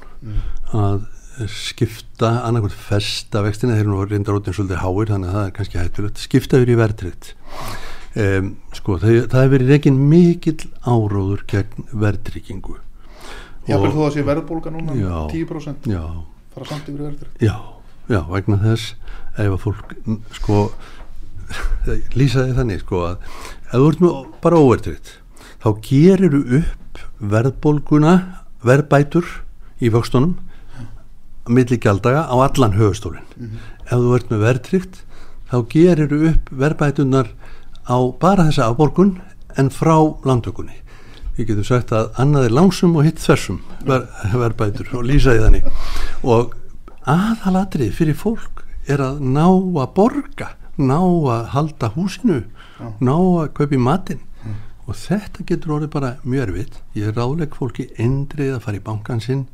Speaker 2: að skipta annarkvæmt festa vextina þeir eru nú reyndar út eins og svolítið háir þannig að það er kannski hættulegt skipta yfir í verðtriðt um, sko það, það hefur verið reygin mikill áróður gegn verðtryggingu.
Speaker 1: Jáfnvel
Speaker 2: Og-
Speaker 1: þó að sé verðbólga núna
Speaker 2: Já.
Speaker 1: 10%
Speaker 2: Já,
Speaker 1: fara samt yfir verður
Speaker 2: já, já, vegna þess ef að fólk sko lýsaði þannig sko að ef þú ert með bara óvertritt þá gerir þú upp verðbólguna verðbætur í vöxtunum milli gjaldaga á allan höfustólin ef þú ert með verðtrygt þá gerir þú upp verðbætunar á bara þessa afborgun en frá landtökunni við getum sagt að annað er langsum og hitt þversum ver, verðbætur og lýsaði þannig. Og aðalatrið fyrir fólk er að ná að borga ná að halda húsinu ná að kaupa í matinn. Og þetta getur orðið bara mjög erfitt. Ég er ráðleg fólki endrið að fara í bankan sinn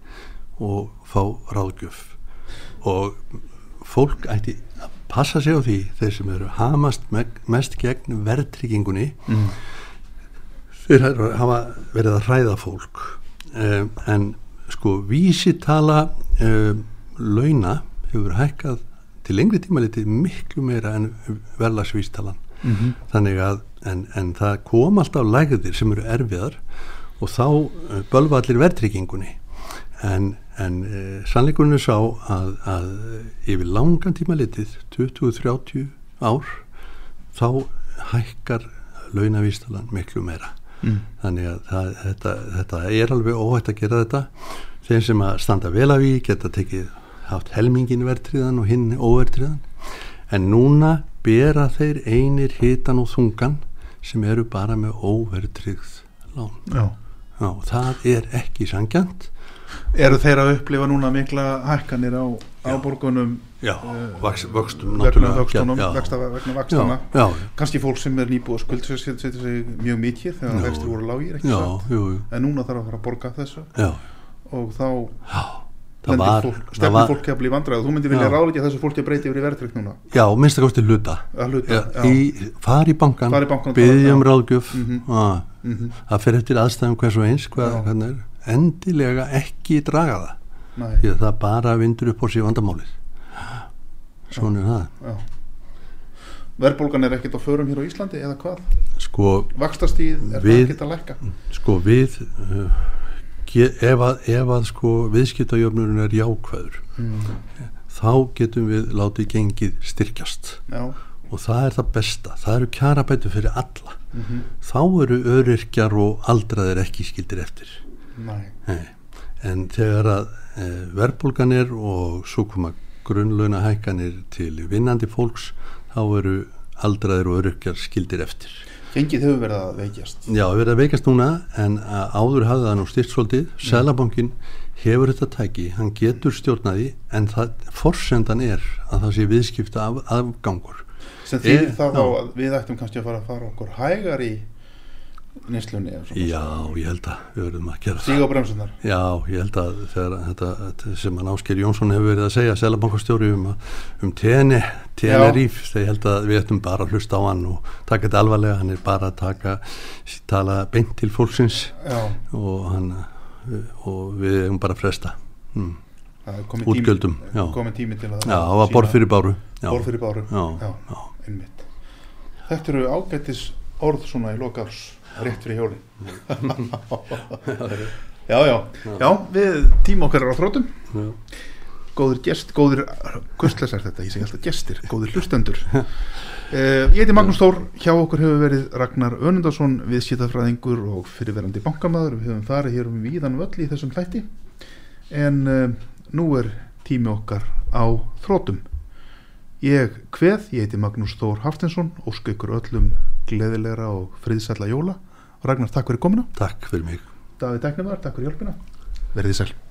Speaker 2: og fá ráðgjöf. Og fólk ætti að passa sig á því þeir sem eru hamast mest gegn verðtryggingunni
Speaker 1: Mm.
Speaker 2: þeir hafa- verið að hræða fólk um, en sko vísitala um, launa hefur hækkað til lengri tíma litið miklu meira en verðlagsvístalan
Speaker 1: Mhm.
Speaker 2: þannig að en, en það kom alltaf lægðir sem eru erfiðar og þá uh, bölva allir verðtryggingunni en, en sannleikurinn er sá að, að yfir langan tíma litið 20-30 ár þá hækkar launavístalan miklu meira.
Speaker 1: Mm.
Speaker 2: þannig að það, þetta, þetta er alveg óhætt að gera þetta. Þeir sem að standa vel af í geta tekið haft helmingin verðtriðan og hinn óverðtriðan en núna bera þeir einir hitan og þungan sem eru bara með óverðtrið lán.
Speaker 1: Já.
Speaker 2: Já, það er ekki sangjant
Speaker 1: Eru þeir að upplifa núna mikla hækkanir á áborgunum
Speaker 2: Já, vaks, vöxtum
Speaker 1: vegna vakstana kannski fólk sem er nýbúið að skulda setja sig mjög mikið þegar
Speaker 2: Já.
Speaker 1: vextir voru lágir ekki
Speaker 2: já, jú, jú,
Speaker 1: en núna þarf að fara að borga þessu.
Speaker 2: Já,
Speaker 1: og þá stefnir
Speaker 2: var
Speaker 1: fólk að bli vandræð þú myndir vilja
Speaker 2: Já.
Speaker 1: ráðleika þessu fólki að breyti yfir í verðtrygg núna?
Speaker 2: Já, minnst að kosti já, í, fari í bankan,
Speaker 1: og
Speaker 2: byggja um ráðgjöf.
Speaker 1: Mhm.
Speaker 2: ah,
Speaker 1: Mhm.
Speaker 2: það fer eftir aðstæðum hvers og eins hvað, er, endilega ekki draga það.
Speaker 1: Nei,
Speaker 2: því að það bara vindur upp á sig vandamálið. Svona er það.
Speaker 1: Já. verðbólgan er ekkert á förum hér á Íslandi eða hvað,
Speaker 2: sko,
Speaker 1: vakstastíð er
Speaker 2: Við-
Speaker 1: það ekkert að lækka.
Speaker 2: sko við uh, ge, ef að, ef að sko viðskiptajöfnurinn er jákvæður
Speaker 1: mm.
Speaker 2: þá getum við látið gengið styrkjast.
Speaker 1: Já,
Speaker 2: og það er það besta, það eru kjarabætu fyrir alla.
Speaker 1: Mm
Speaker 2: þá eru öryrkjar og aldraðir ekki skildir eftir. En þegar að e, verðbólgan er og svo koma grunnlauna hækkanir til vinnandi fólks þá eru aldraðir og öryrkjar skildir eftir.
Speaker 1: Gengið hefur verið að veikjast.
Speaker 2: Já, við erum að veikast núna en að áður hafði það nú styrt svolítið. Sælabankin hefur þetta tæki hann getur stjórnaði en það forsendan er að það sé viðskipta af, afgangur
Speaker 1: sem þýðir
Speaker 2: Eh,
Speaker 1: það þá að við ættum kannski að fara að fara okkur hægar í svona.
Speaker 2: Já, ég held að við verðum að gera það.
Speaker 1: Stíga á bremsunar
Speaker 2: Já, ég held að þegar þetta, þetta sem að Násker Jónsson hefur verið að segja Sælabankastjóri um, um TN TNRIF, þegar ég held að við ættum bara að hlusta á hann og taka þetta alvarlega. Hann er bara að taka, tala beint til fólksins og hann og við erum bara að fresta. Mm. Útgjöldum,
Speaker 1: tími,
Speaker 2: já.
Speaker 1: komið tími til að
Speaker 2: Já, það var borð fyrir báru. Já,
Speaker 1: borð fyrir báru.
Speaker 2: Já,
Speaker 1: já,
Speaker 2: já.
Speaker 1: einmitt. Þetta eru ágættis orð svona í loka árs rétt fyrir hjóli Já, já, já, við tíma okkar er á þrótum góður gest, góður kustlesar þetta, ég segi alltaf gestir, góður hlustendur. Uh, ég heiti Magnús Þór hjá okkur hefur verið Ragnar Önundarsson viðskiptafræðingur og fyrirverandi bankamæður við höfum farið hér um víðan völl í þessum hlætti en uh, nú er tími okkar á þrótum ég kveð, ég heiti Magnús Þór Haftinsson ósku ykkur öllum gleðilegra og friðsætla jóla. og Ragnar, takk fyrir komina
Speaker 2: Takk fyrir mig.
Speaker 1: Davíð Tæknumar, takk fyrir hjálpina. Verðið sæl